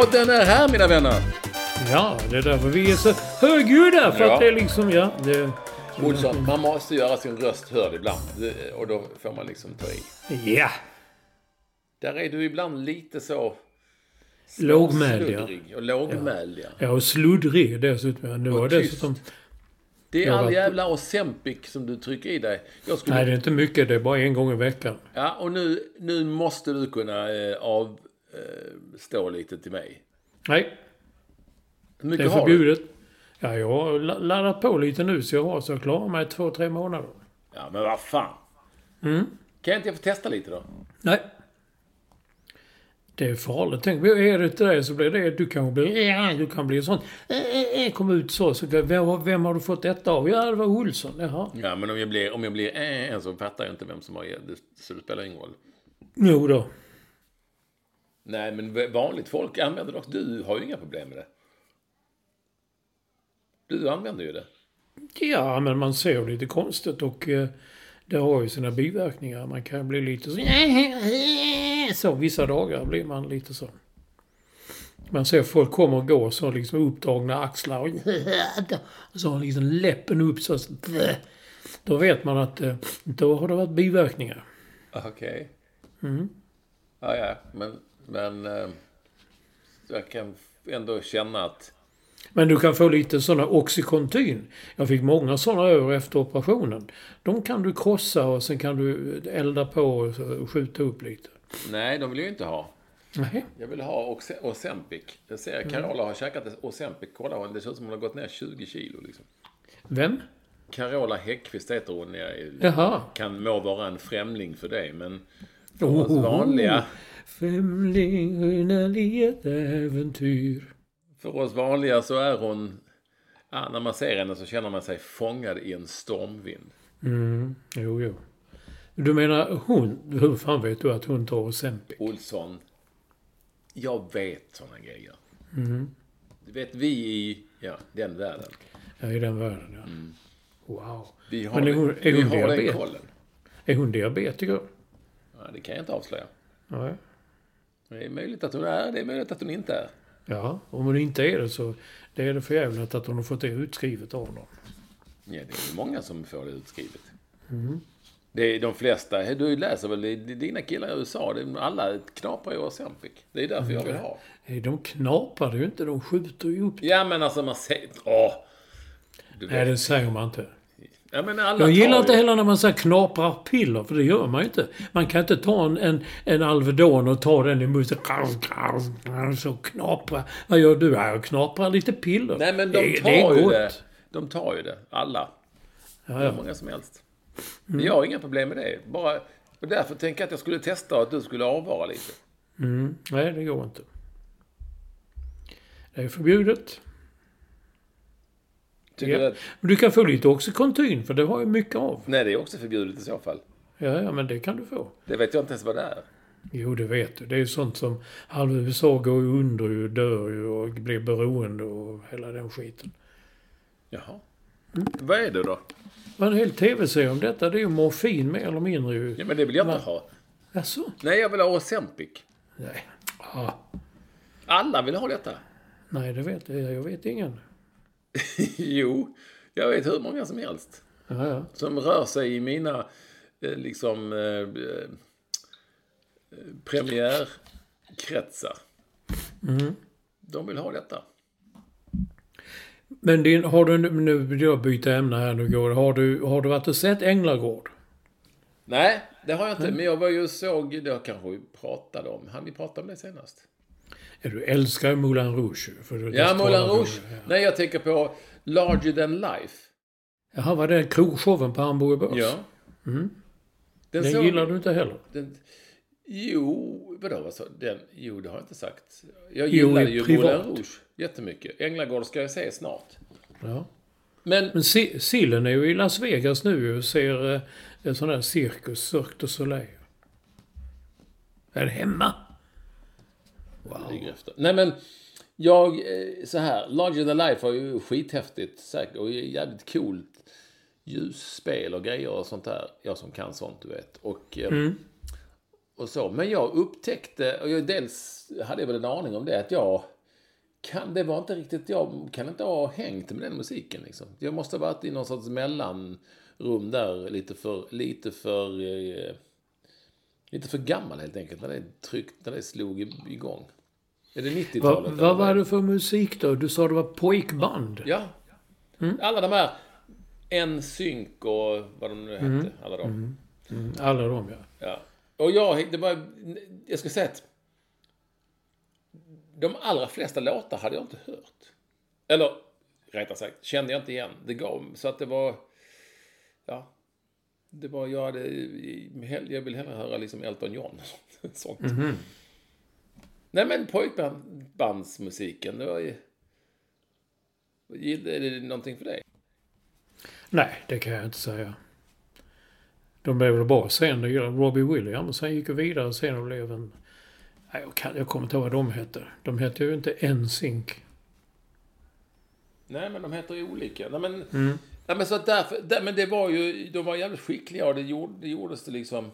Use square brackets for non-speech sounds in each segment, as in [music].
Podden är här mina vänner! Ja, det är därför vi är så högljudda. För Ja. att det är liksom, ja. Det, Olsson, man måste göra sin röst hörd ibland. Och då får man liksom ta i. ja. Där är du ibland lite så... Lågmäld, ja. och lågmäld, ja. Ja, och sluddrig dessutom. Nu Och dessutom... Det är all var- jävla Ozempic som du trycker i dig. Skulle... Nej, det är inte mycket. Det är bara en gång i veckan. Ja, och nu, nu måste du kunna eh, avstå eh, stå lite till mig. Nej, Hur det mycket är har du? förbjudet. Ja, jag har la- laddat på lite nu så jag har så jag klarar mig två, tre månader. Ja, men vad fan. Mm. Kan jag inte få testa lite då? Nej. Det är farligt. Tänk, är det till dig så blir det... Du kan bli... Du kan bli sån... Kom ut så. så vem, vem har du fått detta av? Ja, det var Olsson. Jaha. Ja, men om jag blir, om jag blir så fattar jag inte vem som har det. Så det spelar ingen roll. Jo då. Nej, men vanligt folk använder det. Du har ju inga problem med det. Du använder ju det. Ja, men man ser lite konstigt och eh, det har ju sina biverkningar. Man kan bli lite så... Så vissa dagar blir man lite så. Man ser folk kommer och går så liksom uppdragna axlar och så liksom läppen upp så. Då vet man att eh, då har det varit biverkningar. Okej. Mm. Ja, ja, men, men eh, jag kan ändå känna att... Men du kan få lite sådana Oxycontin. Jag fick många sådana över efter operationen. De kan du krossa och sen kan du elda på och skjuta upp lite. Nej, de vill jag inte ha. Nej. Jag vill ha Ozempic. Jag ser Mm. Carola har käkat Ozempic. Kolla, det ser ut som hon har gått ner 20 kilo. Liksom. Vem? Carola Häggkvist heter hon. Jag Jaha. kan må vara en främling för dig, men för Oh, oss vanliga, Främlingen i ett äventyr. för oss vanliga så är hon... Ja, när man ser henne så känner man sig fångad i en stormvind. Mm, jo, jo. Du menar hon? Hur fan vet du att hon tar Ozempic? Olsson, jag vet sådana grejer. Mm. Du vet, vi i ja, den världen, Ja, i den världen, ja. Wow. vi har, Men är hon- är vi hon har den kollen. Är hon diabetiker? Ja, det kan jag inte avslöja. Nej. Det är möjligt att hon är, det är möjligt att hon inte är. Ja, om hon inte är det så det är det för jävligt att hon har fått det utskrivet av någon. Ja, det är många som får det utskrivet. Mm. Det är de flesta, du läser väl dina killar i USA, det alla knaprar ju Ozempic. Det är därför jag vill ha. Nej, de knaprar ju inte, de skjuter ju upp. Ja men alltså man säger, åh. Du Nej, det säger man inte. Ja, Jag gillar inte heller när man säger knaprar piller, för det gör man ju inte. Man kan inte ta en, en, en Alvedon och ta den i munnen. Så knapra. Vad gör du? Ja, jag knaprar lite piller. Nej men de Det- tar det är ju det. De tar ju det, alla. Ja, Hur ja. många som helst. Jag har inga problem med det. Bara, och därför tänker jag att jag skulle testa att du skulle avvara lite. Mm. Nej, det går inte. Det är förbjudet. Tycker Ja. du att, Men du kan få lite Oxycontin, för det har jag mycket av. nej, det är också förbjudet i så fall. Ja, ja, men det kan du få. Det vet jag inte ens vad det är. Jo, det vet du. Det är sånt som halva USA går ju under ju, dör ju och blir beroende och hela den skiten. Jaha. Vad är det då? var en hel tv-serie om detta. Det är ju morfin mer eller mindre ju. Ja, men det vill jag inte ha. Jaså? Nej, jag vill ha Ozempic. Nej. Ah, Alla vill ha detta. nej, det vet jag. Jag vet ingen. [laughs] jo, jag vet hur många som helst. Ja, ja. Som rör sig i mina, eh, liksom, eh, eh, premiärkretsar. De vill ha detta. Men din, har du, nu- vill jag byta ämne här nu går. Har du, har du varit och sett Änglagård? Nej, det har jag inte. Men jag var ju och såg, det kanske vi pratade om. Han vi pratade om det senast? Ja, du älskar Moulin Rouge för Ja, Moulin Rouge. ja. Nej, jag tänker på Larger than Life. Jaha, var det krogshowen på Hamburger Börs? Ja. Den, Den såg- gillar du inte heller? Den, jo, vadå, vad sa den? Jo, det har jag inte sagt. Jag i ju privat. Moulin Rouge jättemycket. Änglagård ska jag se snart. Ja. Men, Men Si- Sillen är ju i Las Vegas nu och ser eh, en sån där cirkus, Cirque du Soleil. Är det hemma? Efter. Nej men, jag, eh, så här, Larger than Life var ju skithäftigt säkert och jävligt coolt ljusspel och grejer och sånt där. Jag som kan sånt, du vet. Och, eh, och så. Men jag upptäckte, och jag dels hade jag väl en aning om det, att jag kan, det var inte riktigt, jag kan inte ha hängt med den musiken liksom. Jag måste ha varit i någon sorts mellanrum där, lite för, lite för, eh, lite för gammal helt enkelt, när det tryckt, när det slog igång. Är det 90-talet? Vad, eller vad var det för musik då? Du sa det var pojkband. Ja. Alla de här, En synk och vad de nu hette, alla de. Mm, Alla de ja. Ja. Och jag, det var, jag ska säga att de allra flesta låtar hade jag inte hört. Eller rättare sagt, kände jag inte igen. Det gav, så att det var, ja. Det var, jag hade, jag vill hellre höra liksom Elton John. [laughs] Sånt. Nej men pojkbandsmusiken, det var ju... Är det någonting för dig? Nej, det kan jag inte säga. De blev väl bra sen. Robbie Williams. Sen gick ju vidare sen och blev en... Nej, jag, kan, jag kommer inte ihåg vad de hette. De hette ju inte NSYNC. Nej, men de heter ju olika. Nej, men, nej, men, så därför, där, men det var ju, de var jävligt skickliga och det, gjorde, det gjordes det liksom...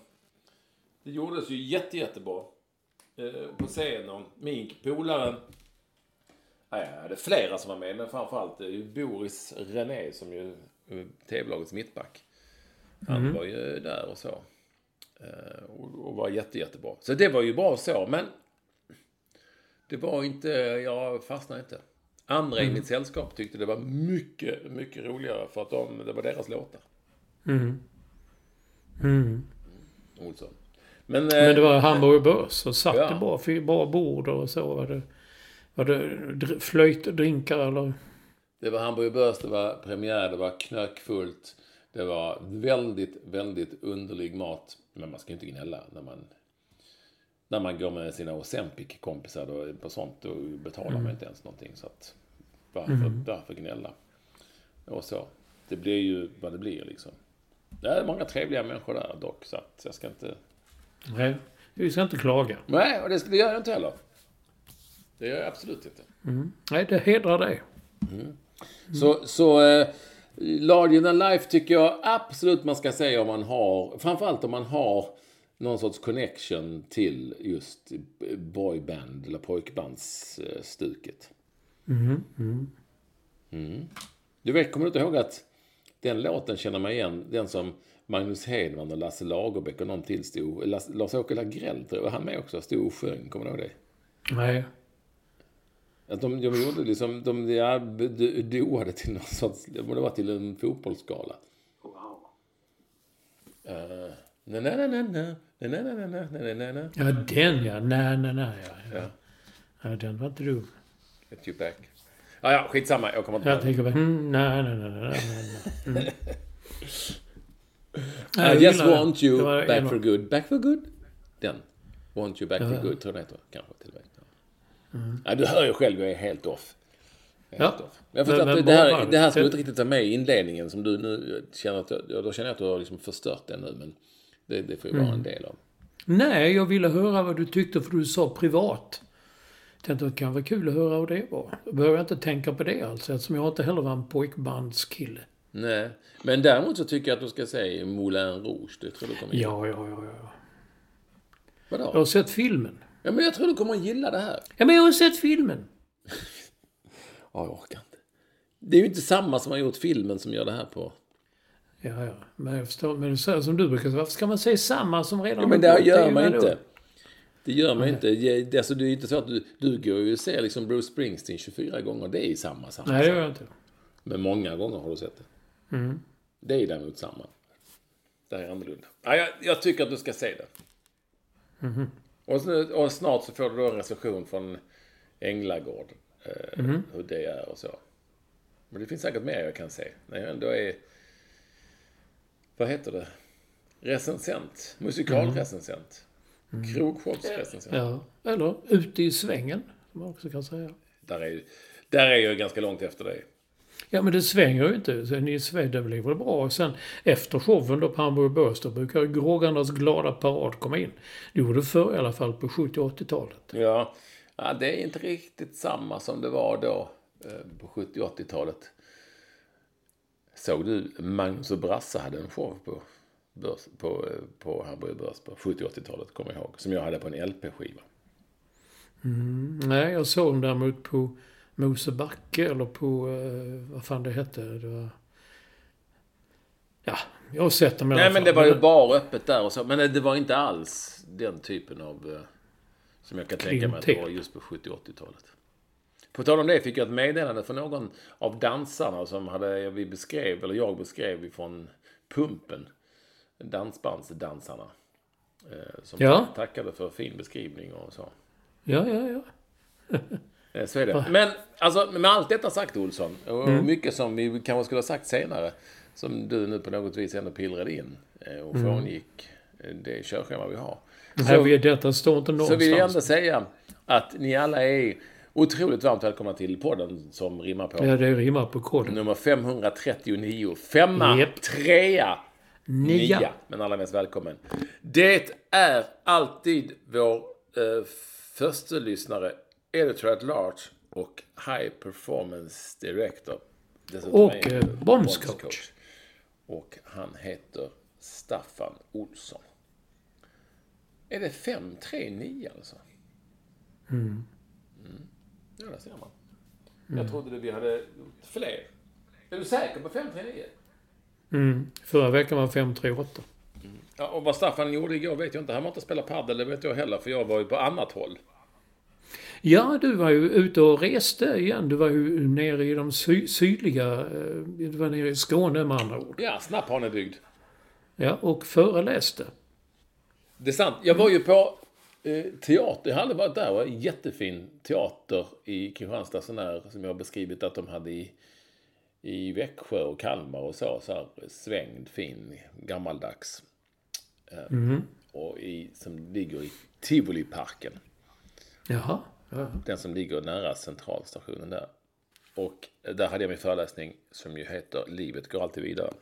Det gjordes ju jätte, jättebra. Eh, på scenen. Min polare... Nej, jag hade flera som var med, men framförallt eh, Boris René som ju är tv-lagets mittback. Han var ju där och så. Eh, och, och var jätte, jättebra. Så det var ju bra så, men... Det var inte, jag fastnade inte. Andra i mitt sällskap tyckte det var mycket, mycket roligare för att de, det var deras låtar. Mm. Mm. Olsson. Men, Men det eh, var Hamburger Börs och satt Ja. det bra, fick bra bord och så. Var det, var det flöjt, drinkar eller? det var Hamburger Börs, det var premiär, det var knökfullt. Det var väldigt, väldigt underlig mat. Men man ska ju inte gnälla när man, när man går med sina Ozempic-kompisar på sånt. Då betalar man inte ens någonting. Så att, varför, varför gnälla? Och så. Det blir ju vad det blir liksom. Det är många trevliga människor där dock, så att jag ska inte... Nej, vi ska inte klaga. Nej, och det, det gör jag inte heller. Det gör jag absolut inte. Nej, det hedrar dig. Så, så eh, Larger than life tycker jag absolut man ska säga om man har, framförallt om man har någon sorts connection till just boyband eller pojkbandsstuket. Mm. Du vet, kommer du inte ihåg att den låten känner man igen, den som Magnus Hedman och Lasse Lagerbäck och någon till stod, Lars-Åke Lagrell tror jag, han med också, stod och sjöng, kommer du ihåg det? Nej. Att de, de gjorde liksom, de ja, doade till någon sorts, det var till en fotbollsskala. Eh, na, na, na, na, na, na, na, na, na, na, na, na. Ja, den ja. Nej, nej, nej. Ja, ja. Ja, ja den var inte dum. get you back. Ja, ja, skitsamma, jag kommer inte Jag tänker bara, mm, nej, nej, nej, nej, nej, nej. Mm. I Jag just want you back for good. Back for good? Den. Want you back Ja. for good, tror jag det heter. Kanske till och med. Ja. Ja, du hör ju själv, jag är helt off. Jag Ja. off. Jag förstår att det här, det här skulle inte riktigt vara med i inledningen som du nu känner att, jag- då känner jag att du har liksom förstört den nu, men det, det får ju Mm. vara en del av. Nej, jag ville höra vad du tyckte för du sa privat. Tänkte att det kan vara kul att höra hur det var. Då behöver jag inte tänka på det alltså eftersom jag inte heller var en pojkbandskille. Nej. Men däremot så tycker jag att du ska säga Moulin Rouge. Det tror du kommer gilla. Ja, ja, ja, ja. Vadå? Jag har sett filmen. Ja, men jag tror du kommer att gilla det här. Ja, men jag har sett filmen. [laughs] Ja, jag orkar inte. Det är ju inte samma som har gjort filmen som gör det här på... Ja, ja. Men jag förstår. Men säger som du brukar säga, varför ska man säga samma som redan Ja, men det gör man ju inte. Det gör man inte. Det, alltså, det är ju inte så att du, du går ju och ser liksom Bruce Springsteen 24 gånger. Det är ju samma, samma. Nej, det gör jag inte. Men många gånger har du sett det. Mm. Det är däremot samma. Det är annorlunda. Ja, jag, jag tycker att du ska se det. Mhm. Och, så- och snart så får du då en recension från Änglagård. Eh, Mhm. Hur det är och så. Men det finns säkert mer jag kan se. När jag ändå är... Vad heter det? Recensent. Musikalrecensent. Krogshowsrecensent. Ja. Eller ute i svängen, som man också kan säga. Där, är, där är jag ganska långt efter dig. Ja, men det svänger ju inte. Sen i Sverige, det blir väl bra. Och sen efter showen då på Hamburg Börs, då brukar Grågarnas glada parad komma in. Det gjorde det förr i alla fall på 70 och 80-talet. Ja, ja, det är inte riktigt samma som det var då eh, på 70 och 80-talet. Såg du Magnus och Brasse hade en show på, börs, på, eh, på Hamburg Börs på 70 och 80-talet, kommer jag ihåg. Som jag hade på en LP-skiva. Nej, jag såg dem däremot på Mosebacke eller på, eh, vad fan det hette. Det var... Ja, jag har sett dem i alla Nej, fall. men det var ju bar öppet där och så. Men det var inte alls den typen av... eh, Som jag kan tänka mig att det var just på 70 och 80-talet. På tal om det fick jag ett meddelande från någon av dansarna som hade, vi beskrev, eller jag beskrev ifrån Pumpen. Dansbandsdansarna. Eh, Som Ja. tackade för fin beskrivning och så. Ja, ja, ja. [laughs] Eh, Så är det. Men alltså, med allt detta sagt Olsson, och Mm. mycket som vi kanske skulle ha sagt senare, som du nu på något vis ändå pillrade in eh, och Mm. frångick eh, det körschema vi har. Här vid detta står inte Så vill jag ändå någonstans. säga att ni alla är otroligt varmt välkomna till podden som rimmar på Ja, det rimmar på koden. nummer 539. Femma, Japp. trea, Nia. nia. Men allra mest välkommen. Det är alltid vår eh, första lyssnare, editor at large och high performance director. Dessutom Och, eh, bondscoach. Och han heter Staffan Olsson. Är det 539 alltså? Mm. Ja, där ser man. Jag trodde det vi hade gjort fler. Är du säker på 539? Mm. Förra veckan var 538. Ja, och vad Staffan gjorde igår vet jag inte. Han var inte spela padel, det vet jag heller, för jag var ju på annat håll. Ja, du var ju ute och reste igen. Du var ju nere i de sy sydliga... eh, Du var nere i Skåne med andra ord. Ja, Snapphanebygd. Ja, och föreläste. Det är sant. Jag var ju på eh, teater. Jag hade varit där. Det var en jättefin teater i Kristianstad, sån här, som jag har beskrivit att de hade i, i Växjö och Kalmar och så. så här, svängd, fin, gammaldags. Eh, Och i, som ligger i Tivoliparken. Jaha. Ja. Den som ligger nära centralstationen där. Och där hade jag min föreläsning som ju heter Livet går alltid vidare.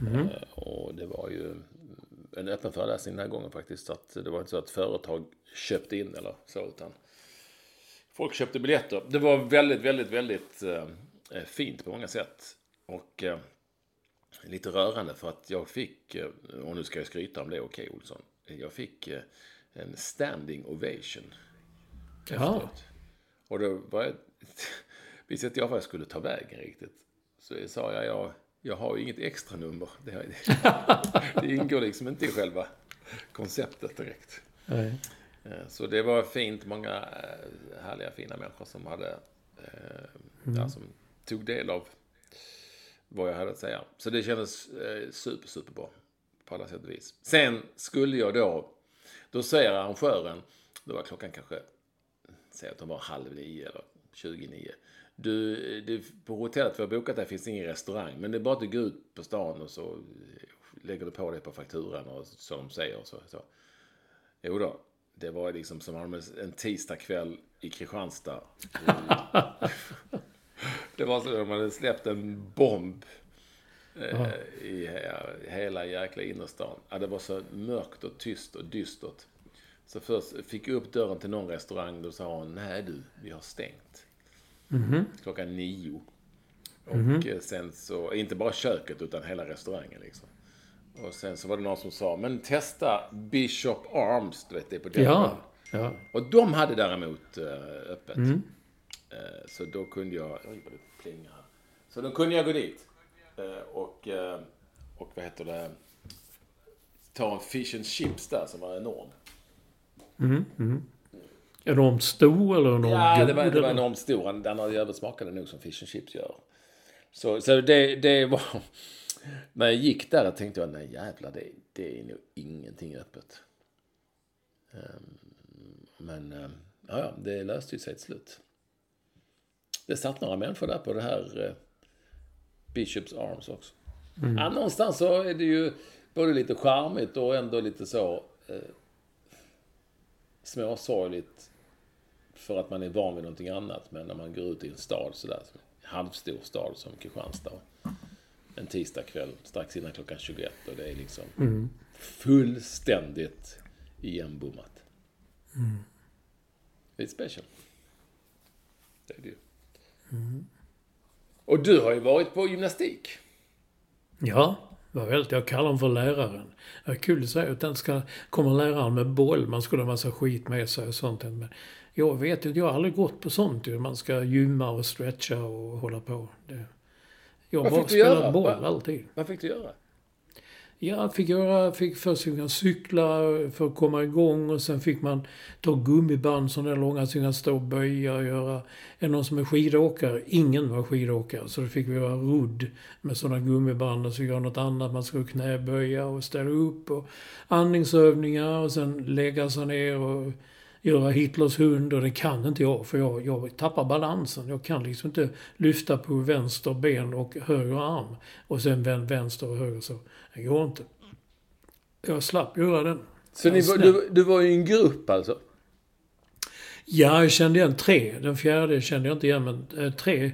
Eh, Och det var ju en öppen föreläsning den här gången faktiskt. Att det var inte så att företag köpte in eller så utan folk köpte biljetter. Det var väldigt, väldigt, väldigt eh, fint på många sätt. Och eh, lite rörande för att jag fick, och nu ska jag skryta om det, okej Olsson. Jag fick en standing ovation. Efteråt. Och då var jag, [laughs] visste inte jag vad jag skulle ta vägen riktigt. Så jag sa jag, jag, jag har ju inget extra nummer. Det, [laughs] det ingår liksom inte i själva konceptet direkt. Nej. Eh, Så det var fint, många eh, härliga fina människor som hade, eh, ja, som tog del av vad jag hade att säga. Så det kändes eh, super, superbra på alla sätt och vis. Sen skulle jag då, då säger arrangören, då var klockan kanske, säg att de var halv nio eller 29. Du, det, på hotellet vi har bokat där finns ingen restaurang, men det är bara att du går ut på stan och så lägger du på det på fakturan och så de säger. Och så, så. Jo då, det var liksom som en tisdagkväll i Kristianstad. [laughs] det var så att de hade släppt en bomb eh, i he- hela jäkla innerstan. Ja, det var så mörkt och tyst och dystert. Så först fick jag upp dörren till någon restaurang. Då sa hon, nej du, vi har stängt. Klockan nio. Och eh, sen så, inte bara köket utan hela restaurangen liksom. Och sen så var det någon som sa, men testa Bishop Arms, du vet det är på den Ja. ja. Och de hade däremot eh, öppet. Eh, så då kunde jag, oj vad det plingar här. Så då kunde jag gå dit. Och, och vad heter det, ta en fish and chips där som var enorm. Enormt stor eller enormt Ja, god? det var, det var enormt stor. Den andra jäveln smakade nog som fish and chips gör. Så, så det, det var... [laughs] När jag gick där tänkte jag, nej jävlar, det, det är nog ingenting öppet. Ehm, Men, ehm, ja, ja, det löste ju sig till slut. Det satt några människor där på det här eh, Bishops Arms också. Ja, någonstans så är det ju både lite charmigt och ändå lite så eh, småsorgligt för att man är van vid någonting annat. Men när man går ut i en stad sådär, en halvstor stad som Kristianstad. En tisdagkväll strax innan klockan 21 och det är liksom fullständigt igenbommat. Det är special. Det är det ju. Och du har ju varit på gymnastik. Ja, det var väldigt. Jag kallar honom för läraren. Det är kul att säga att den ska komma läraren med boll. Man skulle ha massa skit med sig och sånt. Men jag vet ju, jag har aldrig gått på sånt ju. Man ska gymma och stretcha och hålla på. Det. Jag Vad bara spelat boll Va? alltid. Vad fick du göra? Ja, fick göra, fick först fick man cykla för att komma igång och sen fick man ta gummiband sådana där långa så man stå och böja och göra. Är någon som är skidåkare? Ingen var skidåkare så då fick vi göra rudd med sådana gummiband och så göra något annat. Man skulle knäböja och ställa upp och andningsövningar och sen lägga sig ner och göra Hitlers hund och det kan inte jag för jag, jag tappar balansen. Jag kan liksom inte lyfta på vänster ben och höger arm och sen vän- vänster och höger så. Det går inte. Jag slapp göra den. Så ni, du, du var i en grupp alltså? Ja, jag kände igen tre. Den fjärde kände jag inte igen, men eh, tre.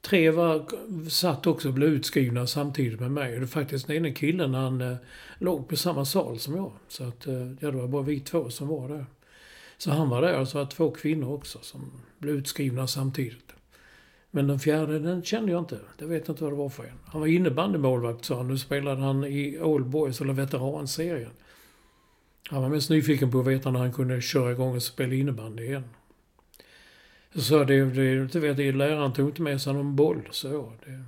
Tre var, satt också och blev utskrivna samtidigt med mig. Och det är faktiskt den ena killen, han eh, låg på samma sal som jag. Så att, eh, ja, det var bara vi två som var där. Så han var där och så var det två kvinnor också som blev utskrivna samtidigt. Men den fjärde, den kände jag inte. Jag vet inte vad det var för en. Han var innebandymålvakt sa han. Nu spelade han i Old Boys, eller veteranserien. Han var mest nyfiken på att veta när han kunde köra igång och spela innebandy igen. Så det, det, du vet, det, läraren tog inte med sig någon boll. Så det...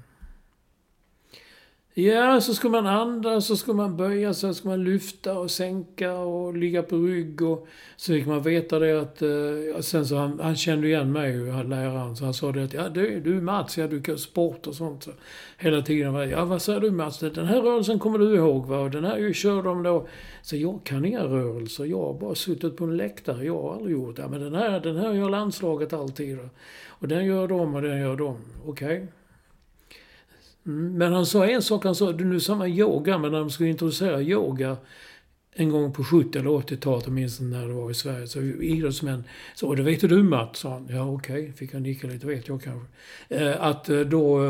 Ja, så ska man andas, så ska man böja sig, så ska man lyfta och sänka och ligga på rygg. Och så fick man veta det att... Eh, sen så han, han kände igen mig, han läraren. Så han sa det att ja, du, du Mats, ja du kan sport och sånt. Så hela tiden var det, ja vad säger du Mats? Den här rörelsen kommer du ihåg va? Och den här kör de då. Så jag kan inga rörelser. Jag har bara suttit på en läktare. Jag har aldrig gjort det. Ja, men den här, den här gör landslaget alltid. Och, den gör de och den gör de. Okej. Okay. Men han sa en sak, han sa, nu sa man yoga, men när de skulle introducera yoga en gång på 70 eller 80-talet, jag minns inte när det var i Sverige, så idrottsmän sa det vet du Mats, sa han. Ja okej, fick han nicka lite, vet jag kanske. Eh, att eh, då,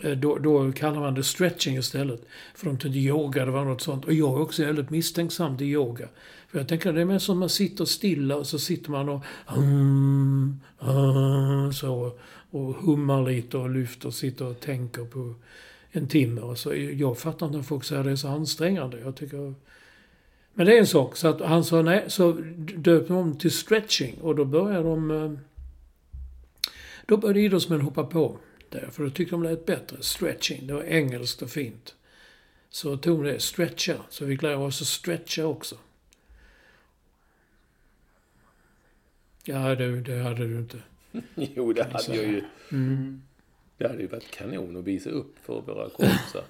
eh, då, då kallar man det stretching istället. För de tyckte yoga, det var något sånt. Och jag är också väldigt misstänksam till yoga. För jag tänker det är mer som man sitter stilla och så sitter man och hum, hum, så och hummar lite och lyfter, sitter och tänker på en timme. Och så, jag fattar inte när folk säger att det är så ansträngande. Jag tycker... Men det är en sak. Så att han sa nej, så döpte de om till stretching och då började de... Eh, då började idrottsmän hoppa på det. För då tyckte de det lät bättre. Stretching, det var engelskt och fint. Så tog de det, stretcha. Så vi fick lära oss att stretcha också. Ja, det, det hade du inte. [laughs] Jo, det hade jag ju. Det hade ju varit kanon att visa upp för våra kompisar.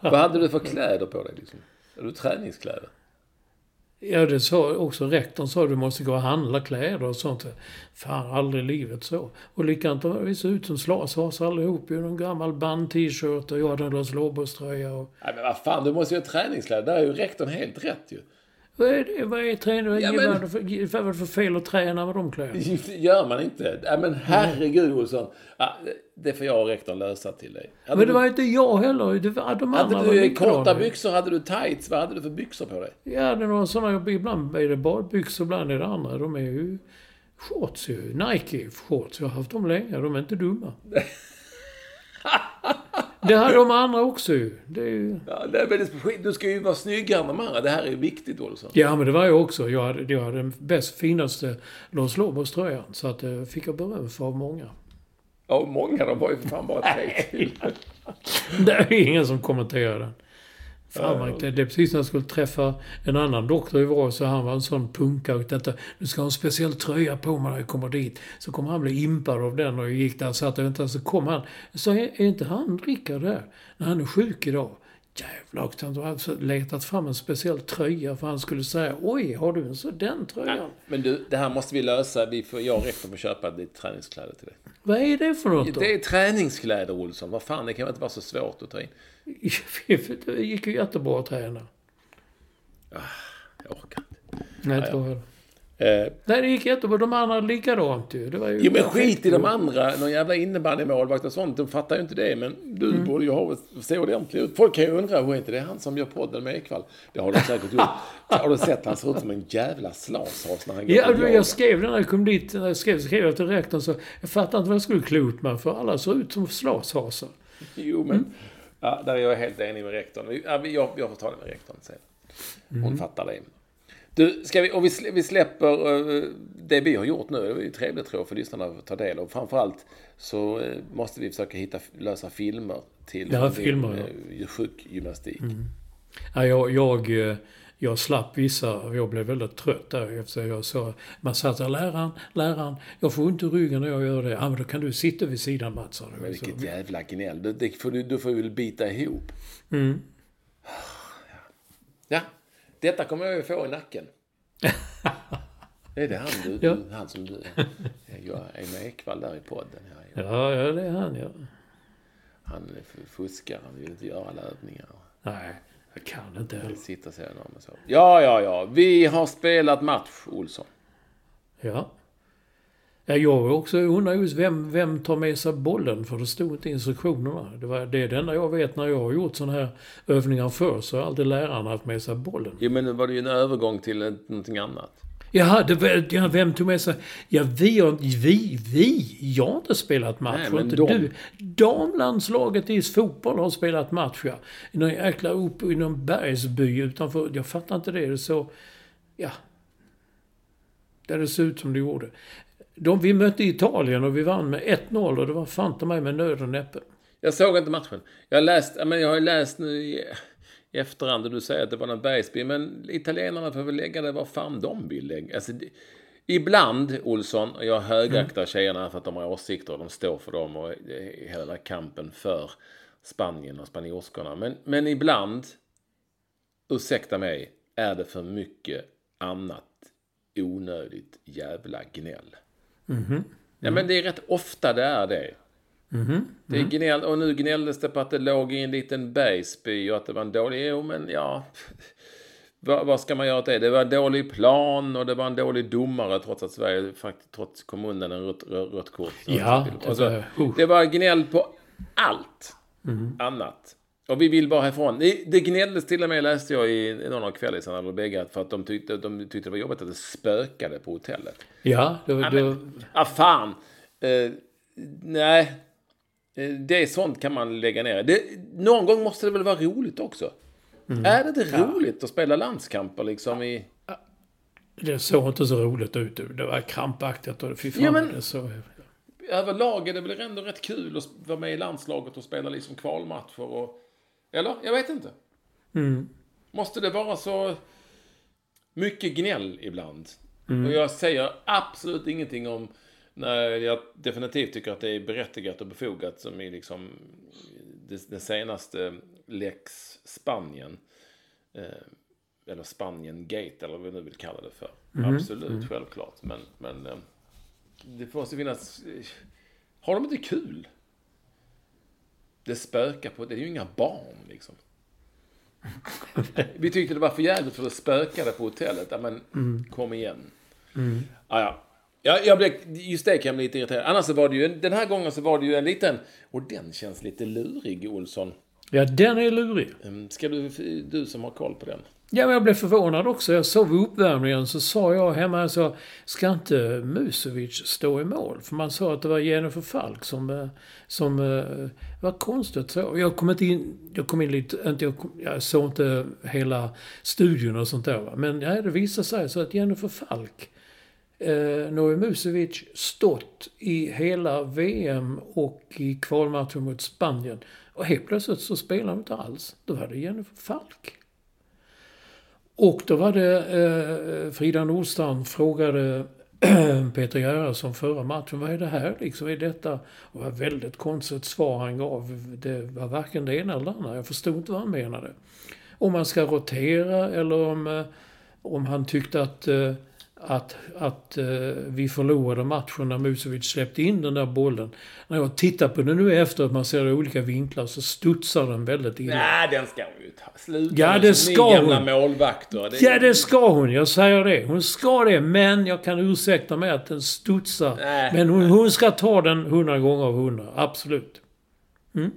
Vad hade du för kläder på dig liksom? Hade du träningskläder? Ja, det sa också rektorn sa du måste gå och handla kläder och sånt. Fan, aldrig i livet så. Och likadant, de såg ut som slasas allihop. ju. Någon gammal band-t-shirt och jag hade en Los Lobos-tröja. Och... Nej men vad fan, du måste ju ha träningskläder. Där är ju rektorn helt rätt ju. Vad är det? Vad är träning? Ja, Ja, men- Vad är det för, fel att träna med de kläderna? [laughs] Det gör man inte. Nej men herregud Olsson. Ja, det får jag och rektorn lösa till dig. Hade Men det du, var inte jag heller. Det var, de andra hade du korta byxor? Hade du tights? Vad hade du för byxor på dig? Ja, det är några sådana. Ibland är det badbyxor, ibland är det andra. De är ju shorts ju. Nike shorts. Jag har haft dem länge. De är inte dumma. [laughs] Det har de andra också ju. Det är ju... Ja, det är väldigt. Du ska ju vara snyggare än de andra. Det här är ju viktigt, Olsson. Ja, men det var jag också. Jag hade, jag hade den bäst finaste Los Lobos-tröjan. Så att det fick jag beröm för av många. Ja, många. De var ju för fan bara tre till. [laughs] Det är ingen som kommenterar den. Fan, man, det, det är precis när jag skulle träffa en annan doktor i vår, så han var en sån punkare. Detta, du ska ha en speciell tröja på mig när jag kommer dit. Så kommer han bli impad av den och jag gick där och satt och väntade. Så kom han. Så är, är inte han Rickard där? När han är sjuk idag. Jävlar också. Han har alltså letat fram en speciell tröja för han skulle säga Oj, har du en så den tröjan? Men du, det här måste vi lösa. Vi får, jag och rektorn får köpa lite träningskläder till dig. Vad är det för något då? Det är träningskläder, Olsson. Vad fan, det kan väl inte vara så svårt att ta in. [laughs] Det gick ju jättebra att träna. Jag orkar inte. Nej, tror jag. Eh, Nej, det gick jättebra. De andra likadant ju. Det var ju jo, men skit i de andra. Någon jävla innebandymålvakt och sånt. De fattar ju inte det. Men du Mm. borde ju ha, se ordentlig ut. Folk kan ju undra, hur inte det han som gör podden med Ekvall? Det har de säkert gjort. [laughs] Har du sett? Han ser ut som en jävla slashas när han går Ja, du, jag skrev det när jag kom dit. När jag skrev, skrev jag till rektorn så jag fattade inte vad jag skulle klä ut mig för. Alla såg ut som slashasar. Jo, men... Ja, där är jag helt enig med rektorn. Vi- Ja, vi- jag, jag får ta det med rektorn sen. Hon fattar det. Du, ska vi, och vi, slä- vi släpper eh, det vi har gjort nu. Det är ju trevligt tror jag för lyssnarna att ta del av. Framförallt så eh, måste vi försöka hitta, lösa filmer till Ja, filmer, eh, sjukgymnastik. Ja, jag, jag, jag slapp vissa, jag blev väldigt trött där efter jag sa, man satt där, läraren, läraren, jag får ont i ryggen när jag gör det. Ja, men då kan du sitta vid sidan Mats, du. Men Så- vilket jävla gnäll. Det får du, du får väl bita ihop. Mm. Ja, detta kommer jag ju få i nacken. [laughs] Är det han, du, Ja. han som du... Jag är med Ekvall där i podden. Ja, Ja, ja, det är han ja. Han fuskar, han vill inte göra alla övningar. Nej, jag kan inte heller. Så här och så. Ja, ja, ja. Vi har spelat match, Olsson. Ja. Ja, jag också undrar just vem, vem tar med sig bollen? För det stod inte i instruktionerna. Det, var, det är det enda jag vet när jag har gjort sådana här övningar förr. Så har alltid läraren haft med sig bollen. Jo, men nu var det ju en övergång till någonting annat. Jaha, det, ja, vem tog med sig... Ja, vi har vi, vi, jag har inte spelat match. Nej, inte de- du. Damlandslaget i fotboll har spelat match, ja. I någon jäkla upp i någon bergsby utanför. Jag fattar inte det. Det så... Ja. Där det såg ut som det gjorde. De, vi mötte Italien och vi vann med 1-0 och det var fan ta mig med nöd och näppe. Jag såg inte matchen. Jag läst, men jag har läst nu i, i efterhand och du säger att det var någon bergsby. Men italienarna får väl lägga det vad fan de vill lägga. Alltså, det, ibland, Olsson, och jag högaktar tjejerna för att de har åsikter och de står för dem och hela kampen för Spanien och spanjorskorna. Men, men ibland, ursäkta mig, är det för mycket annat onödigt jävla gnäll. Ja, men det är rätt ofta det är det. Det är gnäll, och nu gnälldes det på att det låg i en liten bergsby och att det var en dålig... Jo, men ja... [laughs] Vad, vad ska man göra åt det? Det var en dålig plan och det var en dålig domare trots att Sverige faktiskt trots kommunen en rött, rött, kort. Ja, det Och så, var- uh. det var gnäll på allt annat. Och vi vill bara härifrån. Det, gnälldes till och med, läste jag i, någon av kvällisarna, eller bägge, för att de tyckte, de tyckte det var jobbigt att det spökade på hotellet. Ja, var... Ja, var ah, fan. Eh, nej. Eh, Det är sånt kan man lägga ner. Det, någon gång måste det väl vara roligt också? Är det inte roligt att spela landskamper liksom i... det såg inte så roligt ut. Det var krampaktigt och fy fan Ja, men- det så... Överlag är det väl ändå rätt kul att vara med i landslaget och spela liksom kvalmatcher och... Eller? Jag vet inte. Måste det vara så mycket gnäll ibland? Och jag säger absolut ingenting om när jag definitivt tycker att det är berättigat och befogat som i liksom det senaste Lex Spanien. Eh, eller Spanien Gate eller vad vi nu vill kalla det för. Absolut, självklart. Men, men eh, det måste finnas... Har de inte kul? Det spökar på... Det är ju inga barn liksom. Vi tyckte det var för jävligt för det spökade på hotellet. Ja, men kom igen. Ah, ja. Ja, jag blev, just det kan jag bli lite irriterad. Annars så var det ju, den här gången så var det ju en liten, och den känns lite lurig, Olsson. Ja, den är lurig. Mm, Ska du, du som har koll på den? Ja, men jag blev förvånad också. Jag såg vid uppvärmningen så sa jag hemma, jag ska inte Musovic stå i mål? För man sa att det var Jennifer Falk som, eh, som eh, var konstigt så. Jag kom inte in, jag kom in lite, inte, jag, kom, jag såg inte hela studion och sånt där. Men ja, det visade sig så att Jennifer Falk, eh, Noe Musovic, stått i hela VM och i kvalmatchen mot Spanien. Och helt plötsligt så spelade hon inte alls. Då var det Jennifer Falk. Och då var det eh, Frida Nordstrand frågade [clears throat] Peter Gerhardsson förra matchen. Vad är det här liksom? Är detta? Och det var ett väldigt konstigt svar han gav. Det var varken det ena eller det andra. Jag förstod inte vad han menade. Om man ska rotera eller om, eh, om han tyckte att, eh, att, att eh, vi förlorade matchen när Musovic släppte in den där bollen. När jag tittar på den nu efter att man ser det i olika vinklar så studsar den väldigt illa. Nej, den ska hon ju ta. Sluta Ja, det ska hon. målvakter. Det, Ja, det ska hon. Jag säger det. Hon ska det. Men jag kan ursäkta mig att den studsar. Nej. Men hon, hon ska ta den hundra gånger av hundra. Absolut. Mm.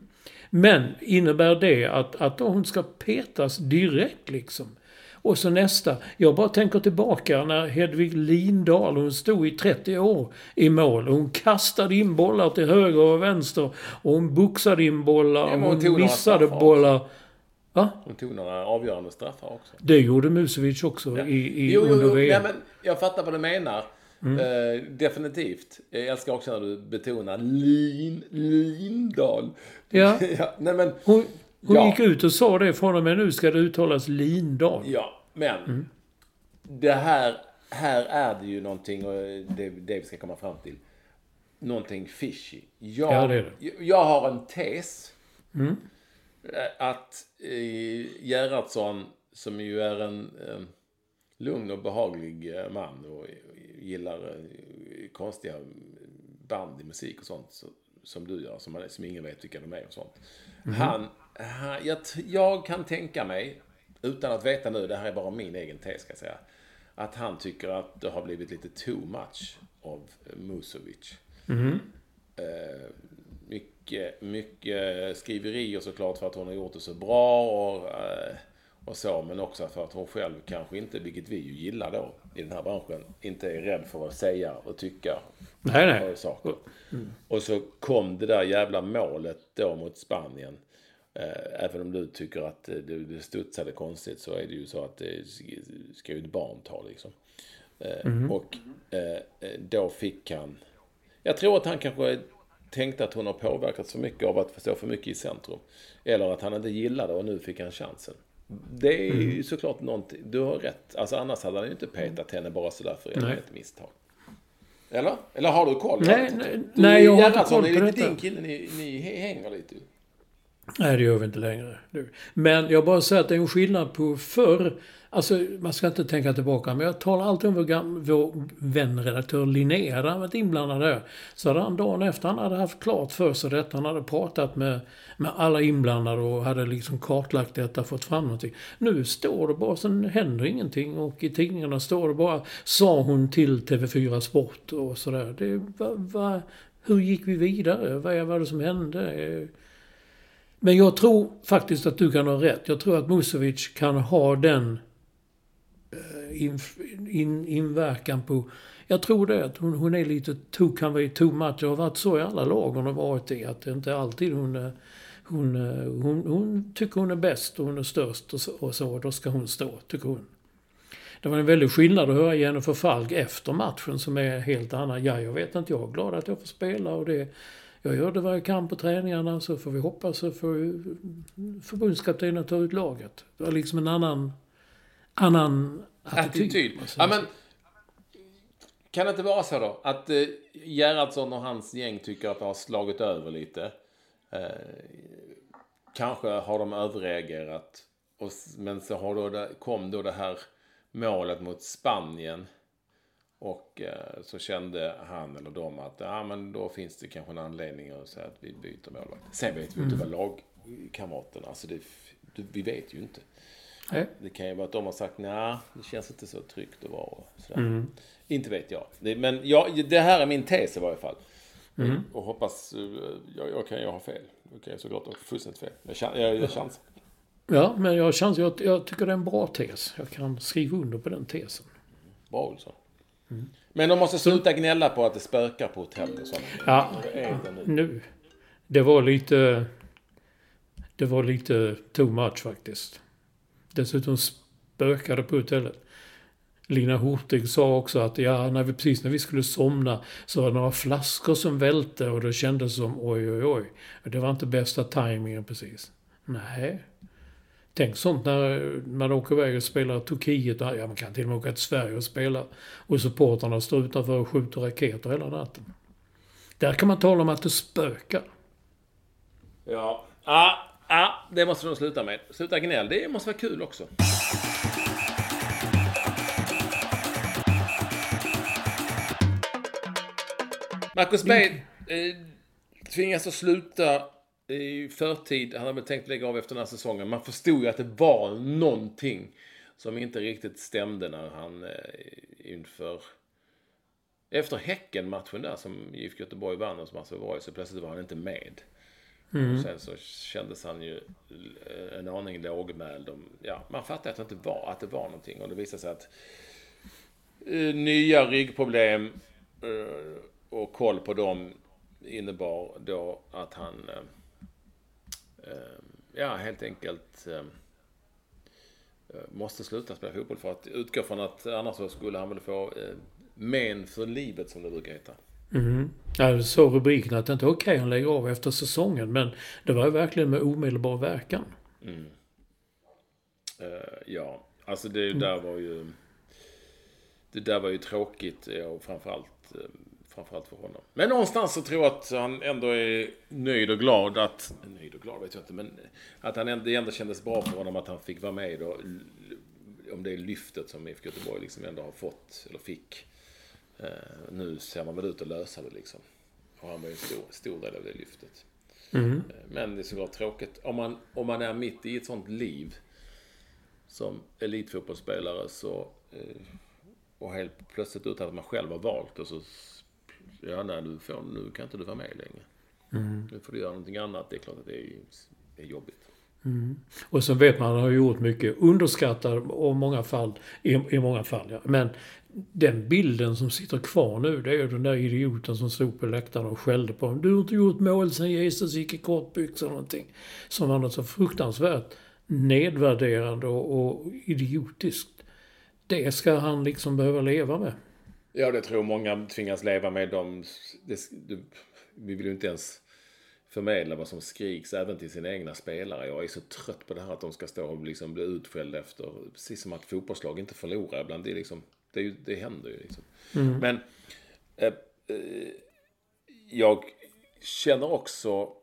Men innebär det att, att hon ska petas direkt liksom? Och så nästa. Jag bara tänker tillbaka när Hedvig Lindahl, hon stod i 30 år i mål. Hon kastade in bollar till höger och vänster. Och hon boxade in bollar. Ja, hon hon missade bollar. Va? Hon tog några avgörande straffar också. Det gjorde Musovic också i, i, Jo, jo, under. VM. Nej, men jag fattar vad du menar. Mm. Eh, definitivt. Jag älskar också när du betonar Lin, Lindahl. Ja. [laughs] ja, nej men, Hon, hon Ja. gick ut och sa det. Från och med nu ska det uttalas Lindahl. ja, men. Mm. Det här, här är det ju någonting, och det, det vi ska komma fram till. Någonting fishy. Jag, Ja, det är det. jag har en tes. Mm. Eh, Att eh, Gerhardsson, som ju är en eh, lugn och behaglig eh, man och gillar eh, konstiga band i musik och sånt så, som du gör, som, som ingen vet vilka de är och sånt. Han, jag, jag kan tänka mig, utan att veta nu, det här är bara min egen tes ska jag säga, att han tycker att det har blivit lite too much av Musovic. Eh, mycket, mycket skriverier såklart för att hon har gjort det så bra och, eh, och så. Men också för att hon själv kanske inte, vilket vi ju gillar då i den här branschen, inte är rädd för att säga och tycka Nej, nej. och saker. Och så kom det där jävla målet då mot Spanien. Eh, Även om du tycker att eh, det, det studsade konstigt så är det ju så att det ska ju ett barn ta liksom. Eh, Och eh, eh, då fick han... Jag tror att han kanske tänkte att hon har påverkats för mycket av att stå för mycket i centrum. Eller att han inte gillade och nu fick han chansen. Det är ju såklart någonting. Du har rätt. Alltså annars hade han ju inte petat henne bara sådär för Nej. ett misstag. Eller? Eller har du koll? Nej, nej, inte. nej, jag har inte koll är på lite detta. din kille ni, ni hänger lite. Nej, det gör vi inte längre. nu. Men jag bara säger att det är en skillnad på förr. Alltså, man ska inte tänka tillbaka, men jag talar alltid om vår, gam- vår vän redaktör Linnea. hade Han varit inblandad där. Så hade han dagen efter, han hade haft klart för sig detta. Han hade pratat med, med alla inblandade och hade liksom kartlagt detta, fått fram någonting. Nu står det bara, sen händer ingenting. Och i tidningarna står det bara, sa hon till TV4 Sport och sådär. Det, va, va, hur gick vi vidare? Vad var det som hände? Men jag tror faktiskt att du kan ha rätt. Jag tror att Musovic kan ha den eh, in, in, inverkan på... Jag tror det. Att hon, hon är lite too, kan vara too much. Det har varit så i alla lag hon har varit i. Att det inte alltid hon... Eh, hon, eh, hon, hon tycker hon är bäst och hon är störst och så, och så. Då ska hon stå, tycker hon. Det var en väldig skillnad att höra Jennifer Falk efter matchen som är helt annan. Ja, jag vet inte. Jag är glad att jag får spela och det... Jag gör det vad jag kan på träningarna så får vi hoppas så får förbundskaptenen ta ut laget. Det var liksom en annan... Annan attityd. Attityd. Ja, men, kan det inte vara så då? Att eh, Gerhardsson och hans gäng tycker att det har slagit över lite. Eh, kanske har de överreagerat. Och, men så har då det, kom då det här målet mot Spanien. Och eh, så kände han eller de att ja, men då finns det kanske en anledning att säga att vi byter målvakt. Sen vet vi inte Mm. vad lagkamraterna, alltså det, det, vi vet ju inte. Nej. Det kan ju vara att de har sagt nej, det känns inte så tryggt att vara. Mm. Inte vet jag. Det, men ja, det här är min tes i varje fall. Mm. Och hoppas, eh, jag, jag kan ju ha fel. Jag kan ju såklart ha fullständigt fel. Jag, chans, jag, jag chansar. Ja, men jag, chans, jag, jag tycker det är en bra tes. Jag kan skriva under på den tesen. Bra Olsson. Mm. Men de måste sluta gnälla på att det spökar på hotell och sånt. Ja, nu. Det var lite... Det var lite too much faktiskt. Dessutom spökade på hotellet. Lina Hurtig sa också att ja, när vi, precis när vi skulle somna så var det några flaskor som välte och det kändes som oj, oj, oj. Det var inte bästa tajmingen precis. Nej. Tänk sånt när man åker iväg och spelar Turkiet. Ja, man kan till och med åka till Sverige och spela. Och supportrarna står utanför och skjuter raketer hela natten. Där kan man tala om att det spökar. Ja, ah, ah, det måste de sluta med. Sluta gnäll. Det måste vara kul också. Marcus Bay eh, tvingas att sluta i förtid. Han hade tänkt lägga av efter den här säsongen. Man förstod ju att det var någonting som inte riktigt stämde när han eh, inför... Efter Häcken-matchen där som IFK Göteborg vann och som alltså var så plötsligt var han inte med. Mm. Och sen så kändes han ju en aning lågmäld. Ja, man fattade att det inte var, att det var någonting. Och det visade sig att uh, nya ryggproblem uh, och koll på dem innebar då att han uh, ja, helt enkelt måste sluta spela fotboll för att utgå från att annars så skulle han väl få men för livet som det brukar heta. Mm. Ja, så rubriken att det inte är okej okay, han lägger av efter säsongen. Men det var ju verkligen med omedelbar verkan. Mm. Uh, ja, alltså det mm. där var ju... Det där var ju tråkigt och framförallt, uh, framförallt för honom. Men någonstans så tror jag att han ändå är nöjd och glad att... Nöjd och glad vet jag inte, men att han ändå, det ändå kändes bra för honom att han fick vara med då. Om det lyftet som IFK Göteborg liksom ändå har fått, eller fick. Eh, nu ser man väl ut att lösa det liksom. Och han var ju en stor, stor del av det lyftet. Mm. Eh, men det är såklart tråkigt. Om man, om man är mitt i ett sånt liv som elitfotbollsspelare så eh, och helt plötsligt utan att man själv har valt och så ja, nej, du får, nu kan inte du vara med längre. Mm. Nu får du göra någonting annat. Det är klart att det är, är jobbigt. Mm. Och så vet man, han har gjort mycket, underskattad och många fall, i, i många fall, ja. Men den bilden som sitter kvar nu, det är ju den där idioten som stod på läktaren och skällde på honom. Du har inte gjort mål sen Jesus gick i kortbyxor eller någonting. Som var något så fruktansvärt nedvärderande och, och idiotiskt. Det ska han liksom behöva leva med. Ja, det tror många tvingas leva med. De, det, vi vill ju inte ens förmedla vad som skriks även till sina egna spelare. Jag är så trött på det här att de ska stå och liksom bli utskällda efter, precis som att fotbollslag inte förlorar ibland. Det, är liksom, det, det händer ju liksom. Mm. Men eh, eh, jag känner också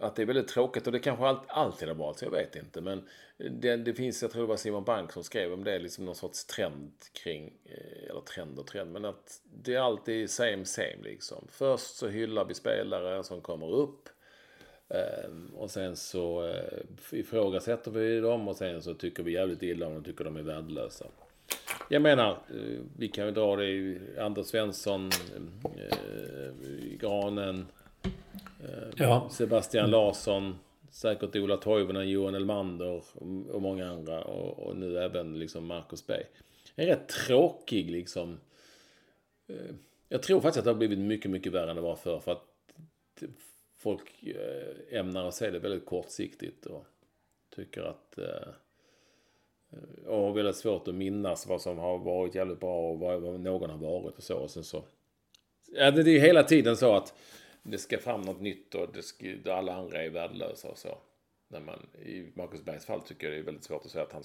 att det är väldigt tråkigt och det kanske alltid har varit så, jag vet inte. Men det, det, finns, jag tror det var Simon Bank som skrev om det, liksom någon sorts trend kring, eh, eller trend och trend, men att det är alltid same same liksom. Först så hyllar vi spelare som kommer upp. Eh, och sen så eh, ifrågasätter vi dem och sen så tycker vi jävligt illa om dem tycker de är värdelösa. Jag menar, vi kan ju dra det i Anders Svensson, Granen, ja. Sebastian Larsson, säkert Ola Toivonen, Johan Elmander och många andra. Och, och, nu även liksom Marcus Berg. En rätt tråkig liksom... Eh, jag tror faktiskt att det har blivit mycket, mycket värre än det var förr. För att folk eh, ämnar att se det väldigt kortsiktigt och tycker att... Eh, och har väldigt svårt att minnas vad som har varit jävligt bra och vad någon har varit och så. Och sen så... Ja, det är hela tiden så att det ska fram något nytt och det ska, alla andra är värdelösa och så. När man, I Marcus Bergs fall tycker jag det är väldigt svårt att säga att han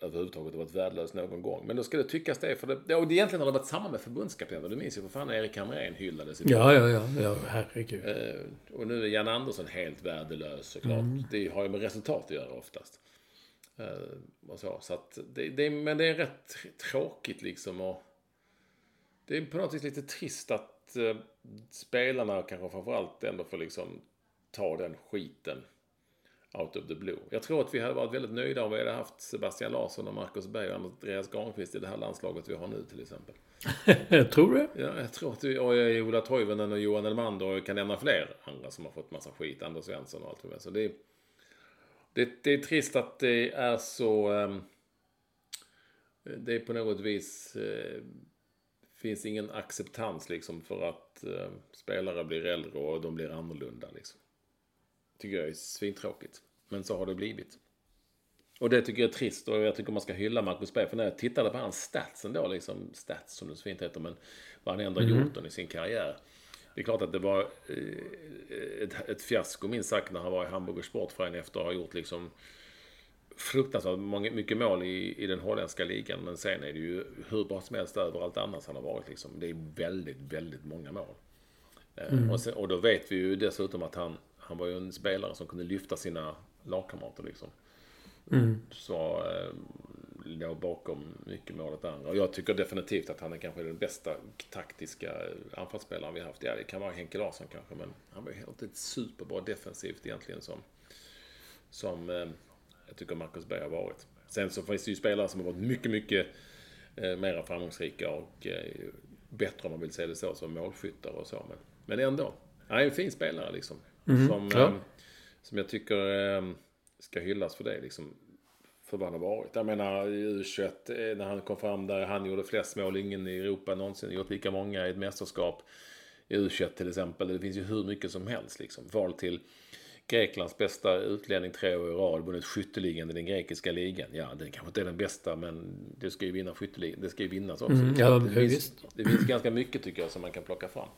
överhuvudtaget har varit värdelös någon gång. Men då ska det tyckas det. För det, och det egentligen har det varit samma med förbundskaptenen. Du minns ju för fan Erik Hamrén hyllades. Ja, ja, ja, ja. Herregud. Eh, och nu är Jan Andersson helt värdelös såklart. Mm. Det har ju med resultat att göra oftast. Eh, och så, så att det, det, men det är rätt tråkigt liksom. Och det är på något vis lite trist att eh, spelarna kanske framförallt ändå får liksom ta den skiten. out of the blue. Jag tror att vi hade varit väldigt nöjda om vi hade haft Sebastian Larsson och Marcus Berg och Andreas Granqvist i det här landslaget vi har nu till exempel. [laughs] tror du? Ja, jag tror att vi, och Ola Toivonen och Johan Elmander och jag kan nämna fler andra som har fått massa skit. Anders Svensson och allt vad det är. Så det är, det, det är trist att det är så... Um, det är på något vis... Finns ingen acceptans liksom för att uh, spelare blir äldre och de blir annorlunda liksom. Tycker jag är svintråkigt. Men så har det blivit. Och det tycker jag är trist och jag tycker man ska hylla Marcus Berg. För när jag tittade på hans stats ändå, liksom stats som det så fint heter, men vad han ändå mm. gjort i sin karriär. Det är klart att det var eh, ett, ett fiasko minst sagt när han var i Hamburger Sportförening efter att ha gjort liksom fruktansvärt många, mycket mål i, i den holländska ligan. Men sen är det ju hur bra som helst överallt annars han har varit. Liksom. Det är väldigt, väldigt många mål. Eh, mm. Och, sen, och då vet vi ju dessutom att han, han var ju en spelare som kunde lyfta sina lagkamrater. Liksom. Mm. Så eh, låg bakom mycket målet andra. Och jag tycker definitivt att han är kanske den bästa taktiska anfallsspelaren vi haft. Ja, det kan vara Henke Larsson kanske, men han var helt inte superbra defensivt egentligen som, som eh, jag tycker Marcus Berg har varit. Sen så finns det ju spelare som har varit mycket, mycket eh, mera framgångsrika och eh, bättre om man vill säga det så, som målskyttar och så. Men, men ändå. Han är en fin spelare liksom. Mm, som, ja. eh, som jag tycker eh, ska hyllas för det liksom. För vad han har varit. Jag menar i U21 eh, när han kom fram där han gjorde flest mål. Ingen i Europa någonsin gjort lika många i ett mästerskap. I U21 till exempel. Det finns ju hur mycket som helst liksom. Val till Greklands bästa utlänning tre år i rad, vunnit skytteligan i den grekiska ligan. Ja, den kanske inte är den bästa, men det ska ju vinna skytteligan. Det ska ju vinnas också. Mm, ja, det, finns, det finns ganska mycket tycker jag som man kan plocka fram.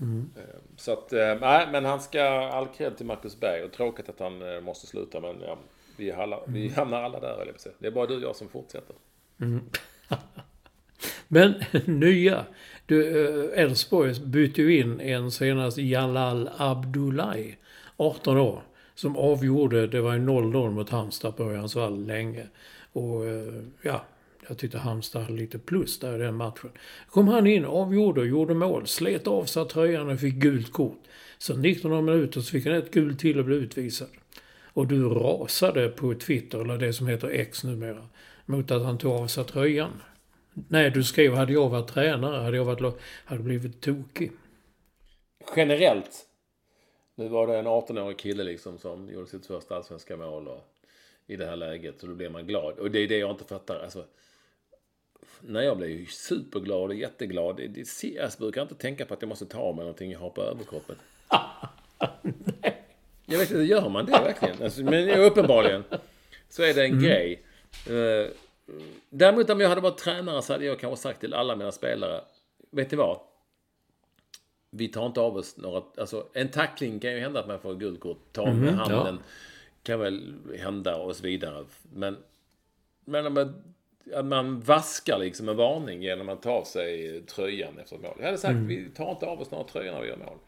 Mm. Eh, så att, eh, nej, men han ska all cred till Marcus Berg och tråkigt att han eh, måste sluta, men ja, vi, alla, vi mm. hamnar alla där, eller Det är bara du och jag som fortsätter. Mm. [laughs] men [laughs] nya. Elfsborg bytte ju in en senast Jalal Abdullahi 18 år, som avgjorde, det var ju 0-0 mot Halmstad på Örjans vall länge. Och eh, ja, jag tyckte Halmstad hade lite plus där i den matchen. Kom han in, avgjorde, gjorde mål, slet av sig tröjan och fick gult kort. Så 19 minuter så fick han ett gult till och blev utvisad. Och du rasade på Twitter, eller det som heter X numera, mot att han tog av sig tröjan. Nej, du skrev hade jag varit tränare hade jag varit, hade blivit tokig. Generellt nu var det en 18-årig kille liksom som gjorde sitt första allsvenska mål och, i det här läget. Så då blir man glad. Och det är det jag inte fattar. Alltså, när jag blir superglad och jätteglad. Det, det, jag brukar inte tänka på att jag måste ta mig någonting jag har på överkroppen. [laughs] jag vet inte, gör man det verkligen? Alltså, men uppenbarligen så är det en mm. grej. Uh, däremot om jag hade varit tränare så hade jag kanske sagt till alla mina spelare. Vet ni vad? Vi tar inte av oss några... Alltså en tackling kan ju hända att man får guldkort. Ta med mm, handen. Ja. Kan väl hända och så vidare. Men, men man, att man vaskar liksom en varning genom att ta av sig tröjan efter mål. Jag hade sagt mm. vi tar inte av oss några tröjor när vi gör mål.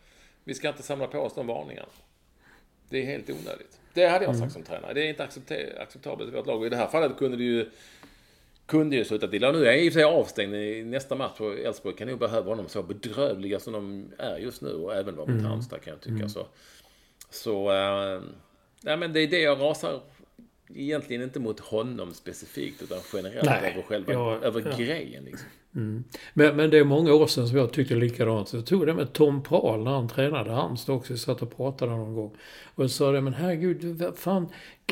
Vi ska inte samla på oss de varningarna. Det är helt onödigt. Det hade jag sagt mm. som tränare. Det är inte acceptabelt i vårt lag. Och i det här fallet kunde det ju kunde ju slutat illa. Nu är jag i och för sig avstängd i nästa match och Elfsborg kan nog behöva honom så bedrövliga som de är just nu och även var mot mm. Halmstad kan jag tycka. Mm. Så, så äh, nej, men det är det jag rasar egentligen inte mot honom specifikt utan generellt nej, över själva ja, över ja. grejen. Liksom. Mm. Men, men det är många år sedan som jag tyckte likadant. Jag tog det med Tom Prahl när han tränade Halmstad också. Jag satt och pratade någon gång. Och jag sa det, men herregud, fan,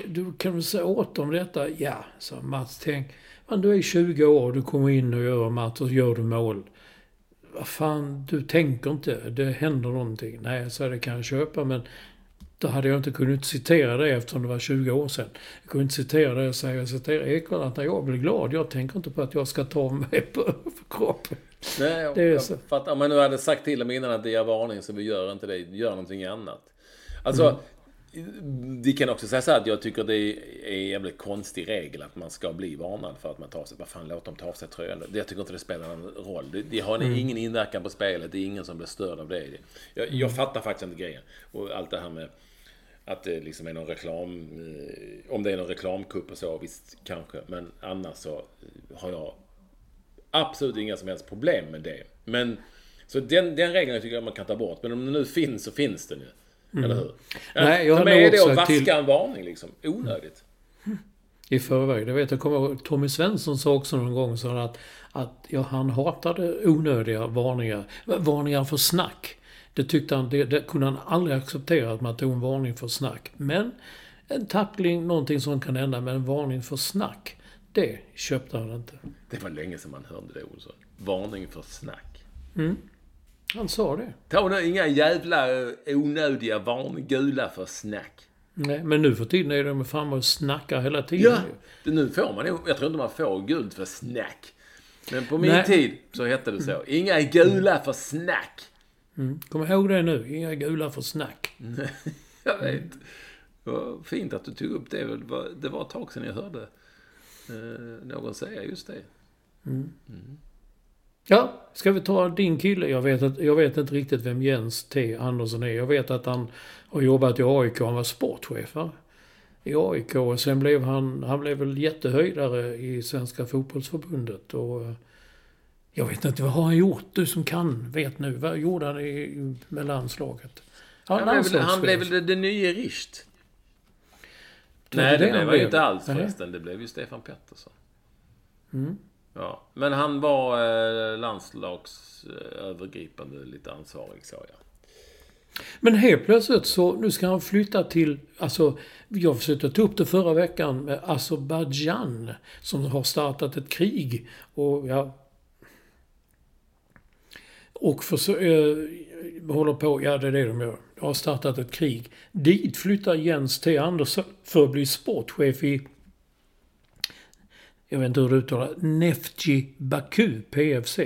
du, kan du säga åt om detta? Ja, sa Mats, tänk men du är 20 år, du kommer in och gör match och gör du mål. Vad fan, du tänker inte. Det händer någonting. Nej, så det kan jag köpa men då hade jag inte kunnat citera det eftersom det var 20 år sedan. Jag kunde inte citera det och säga, jag citerar Ekholm att när jag blir glad, jag tänker inte på att jag ska ta mig på [laughs] kroppen. Nej, jag, det är så. jag fattar. Om man nu hade sagt till dem innan att det är varning så vi gör inte det, gör någonting annat. Alltså, mm. Vi kan också säga så här att jag tycker det är en jävligt konstig regel att man ska bli varnad för att man tar sig... Vad fan, låt dem ta av sig tröjan. Jag tycker inte det spelar någon roll. Det, det har mm. ingen inverkan på spelet. Det är ingen som blir störd av det. Jag, jag fattar faktiskt inte grejen. Och allt det här med att det liksom är någon reklam... Eh, om det är någon reklamkupp och så, visst kanske. Men annars så har jag absolut inga som helst problem med det. Men... Så den, den regeln tycker jag man kan ta bort. Men om den nu finns så finns den ju. Eller hur? Nej, jag Ta har nog också vaska till- en varning liksom. Onödigt. [laughs] i förväg. Det vet jag kommer ihåg. Tommy Svensson sa också någon gång så att, att ja, han hatade onödiga varningar. Varningar för snack. Det tyckte han, det, det kunde han aldrig acceptera att man tog en varning för snack. Men en tackling, någonting som kan hända, men en varning för snack. Det köpte han inte. Det var länge sedan man hörde det Olsson. Varning för snack. Han sa det. Ta nu inga jävla eh, onödiga varning, gula för snack. Nej, men nu för tiden är de framme och snackar hela tiden. Ja, det, nu får man Jag tror inte man får gult för snack. Men på min Nej. tid så hette det så. Inga gula för snack. Kom ihåg det nu. Inga gula för snack. [laughs] Jag vet. Det var fint att du tog upp det. Det var, det var ett tag sedan jag hörde eh, någon säga just det. Ja, ska vi ta din kille? Jag vet, att, jag vet inte riktigt vem Jens T. Andersson är. Jag vet att han har jobbat i AIK. Han var sportchef va? i AIK. Och sen blev han, han blev väl jättehöjdare i Svenska fotbollsförbundet. Och eh, jag vet inte, vad har han gjort? Du som kan, vet nu. Vad gjorde han i, med landslaget? Ja, Han blev, väl- han blev väl det, det nya Richt? Nej, det det blev han han inte alls förresten. Det blev ju Stefan Pettersson. Ja. Men han var eh, landslagsövergripande, lite ansvarig sa jag. Men helt plötsligt så, nu ska han flytta till, alltså, jag försökte ta upp det förra veckan med Azerbajdzjan som har startat ett krig. Och ja... Och försö- eh, håller på, ja det är det de gör. De har startat ett krig. Dit flyttar Jens T. Andersson för att bli sportchef i jag vet inte hur det uttalas, Neftchi Baku PFC.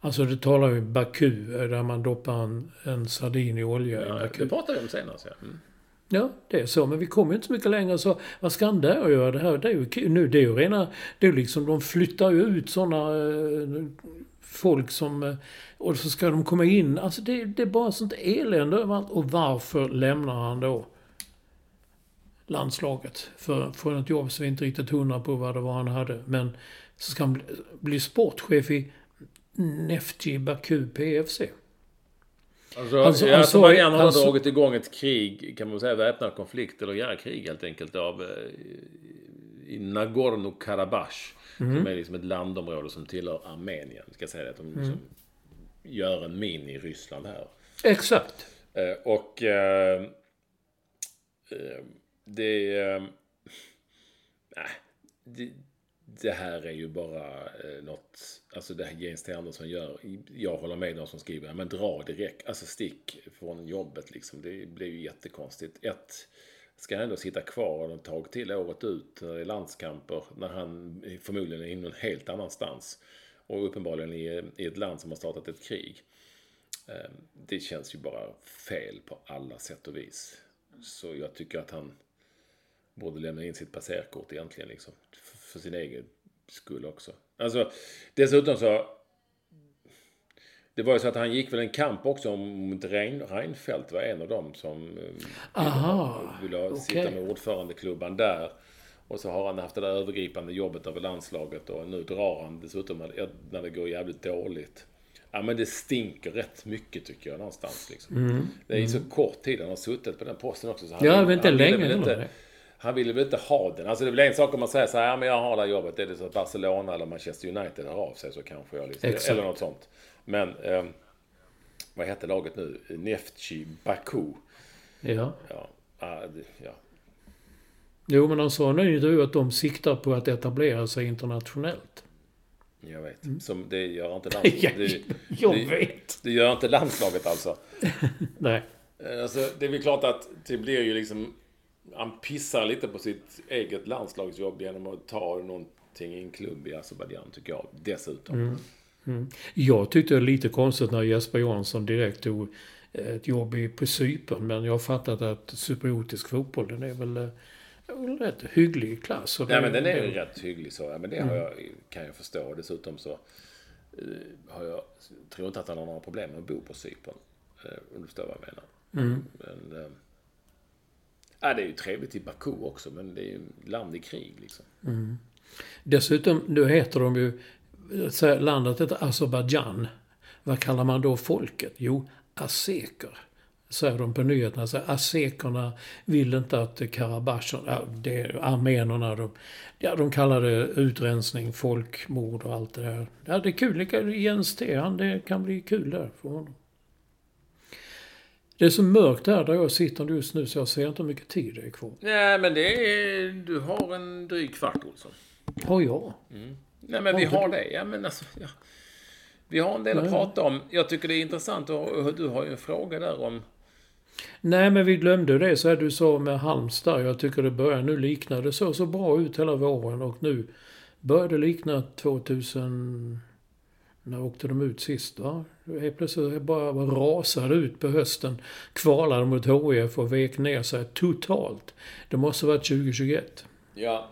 Alltså det talar ju Baku, där man doppar en, en sardin i olja i ja Baku. det pratar vi om senare. Så. ja. Mm. Ja, det är så. Men vi kommer ju inte så mycket längre. Så vad ska han där göra? Det här det är ju, nu, det är ju rena... Det är liksom, de flyttar ju ut sådana eh, folk som... Eh, och så ska de komma in. Alltså det, det är bara sånt elände överallt. Och varför lämnar han då landslaget? För, för ett jobb som vi inte riktigt hundra på vad det var han hade. Men så ska han bli, bli sportchef i Neftchi Baku PFC. Alltså, Alltså, ja, alltså, Azerbajdzjan har alltså- dragit igång ett krig, kan man säga väpnad konflikt, eller ja, krig helt enkelt, av, eh, i Nagorno-Karabach. Som är liksom ett landområde som tillhör Armenien. Ska jag säga det, att de liksom gör en mini-Ryssland här. Exakt. Eh, och eh, eh, det, eh, [laughs] nej, det... Det här är ju bara eh, något, alltså det här Jens T. Andersson gör. Jag håller med de som skriver, men dra direkt, alltså stick från jobbet liksom. Det blir ju jättekonstigt. Ett, ska han ändå sitta kvar ett tag till året ut när det är landskamper, när han förmodligen är någon helt annanstans. Och uppenbarligen i, i ett land som har startat ett krig. Eh, Det känns ju bara fel på alla sätt och vis. Så jag tycker att han borde lämna in sitt passerkort egentligen liksom. För, sin egen skull också. Alltså, dessutom så... Det var ju så att han gick väl en kamp också om inte Rein, Reinfeldt var en av dem som eh, Aha, ville ha- sitta okej. med ordförandeklubban där. Och så har han haft det där övergripande jobbet över landslaget och nu drar han dessutom när- det går jävligt dåligt. Ja men det stinker rätt mycket tycker jag någonstans. Liksom. Det är ju så kort tid han har suttit på den posten också. Så han Mm, Ja, men inte han ville länge inte. Han ville väl inte ha den. Alltså det är väl en sak om man säger så här, ja men jag har det här jobbet. Är det så att Barcelona eller Manchester United hör av sig så kanske jag liksom, Exakt. eller något sånt. Men, ehm, vad heter laget nu? Neftchi Baku. Ja. Ja, ah, ja. Jo, men de sa nu att de siktar på att etablera sig internationellt. Jag vet. Som det gör inte [laughs] Mm. Ja, landslaget. Det, jag det, vet. det gör inte landslaget alltså. [laughs] Nej. Eh, Alltså, det är väl klart att det blir ju liksom... Han pissar lite på sitt eget landslagsjobb genom att ta någonting i en klubb i Azerbajdzjan, tycker jag. Dessutom. Mm. Jag tyckte det var lite konstigt när Jesper Jansson direkt tog ett jobb på Cypern. Men jag har fattat att cypriotisk fotboll, den är väl, eh, är väl rätt hygglig klass. Nej, men den är ju rätt hygglig så. Ja, men det har jag, kan jag förstå. Dessutom så eh, har jag, tror inte att han har några problem med att bo på Cypern. Eh, Om du förstår vad jag menar. Men, eh, ja, det är ju trevligt i Baku också, men det är ju land i krig liksom. Mm. Dessutom, nu heter de ju... Landet heter Azerbajdzjan. Vad kallar man då folket? Jo, azeker. säger de på nyheterna, så asekerna vill inte att Karabach, ja, det, armenerna, de, ja, de kallar det utrensning, folkmord och allt det där. Ja, det är kul. Jens T, han, det kan bli kul där för honom. Det är så mörkt där, där jag sitter just nu så jag ser inte hur mycket tid det är kvar. Nej, men det är... Du har en dryg kvart, Olsson. Har jag? Mm. Nej, men vi har det. Ja, men alltså... Ja. Vi har en del att prata om. Jag tycker det är intressant och du har ju en fråga där om... Nej, men vi glömde det så här du sa med Halmstad. Jag tycker det börjar nu likna. Det såg så bra ut hela våren och nu börjar det likna 2000... När åkte de ut sist va? Helt plötsligt bara rasade ut på hösten. Kvalade mot HIF och vek ner sig totalt. Det måste varit 2021. Ja.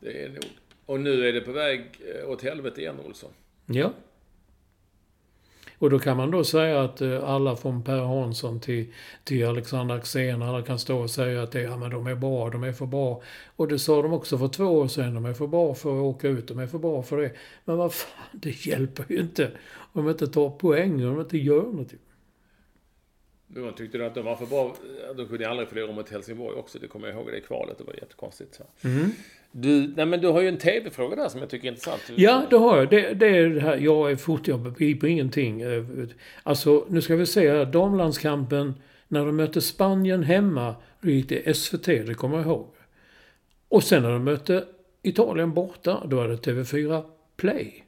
Det är nog. Och nu är det på väg eh, åt helvete igen, Olsson. Ja. Och då kan man då säga att eh, alla från Per Hansson till, till Alexander Axén, alla kan stå och säga att det, ja, men de är bra, de är för bra. Och det sa de också för två år sedan, de är för bra för att åka ut, de är för bra för det. Men vad fan, det hjälper ju inte om de inte tar poäng, om de inte gör någonting. Man tyckte du att de var för bra? De kunde aldrig förlora mot Helsingborg också. Det kommer jag ihåg, det kvalet. Det var jättekonstigt. Mm. Du, nej men du har ju en TV-fråga där som jag tycker är intressant. Ja, det har jag. Det, det är det här. Jag är fort, jag begriper ingenting. Alltså, nu ska vi se här. Damlandskampen, när de mötte Spanien hemma, då gick det SVT, det kommer jag ihåg. Och sen när de mötte Italien borta, då var det TV4 Play.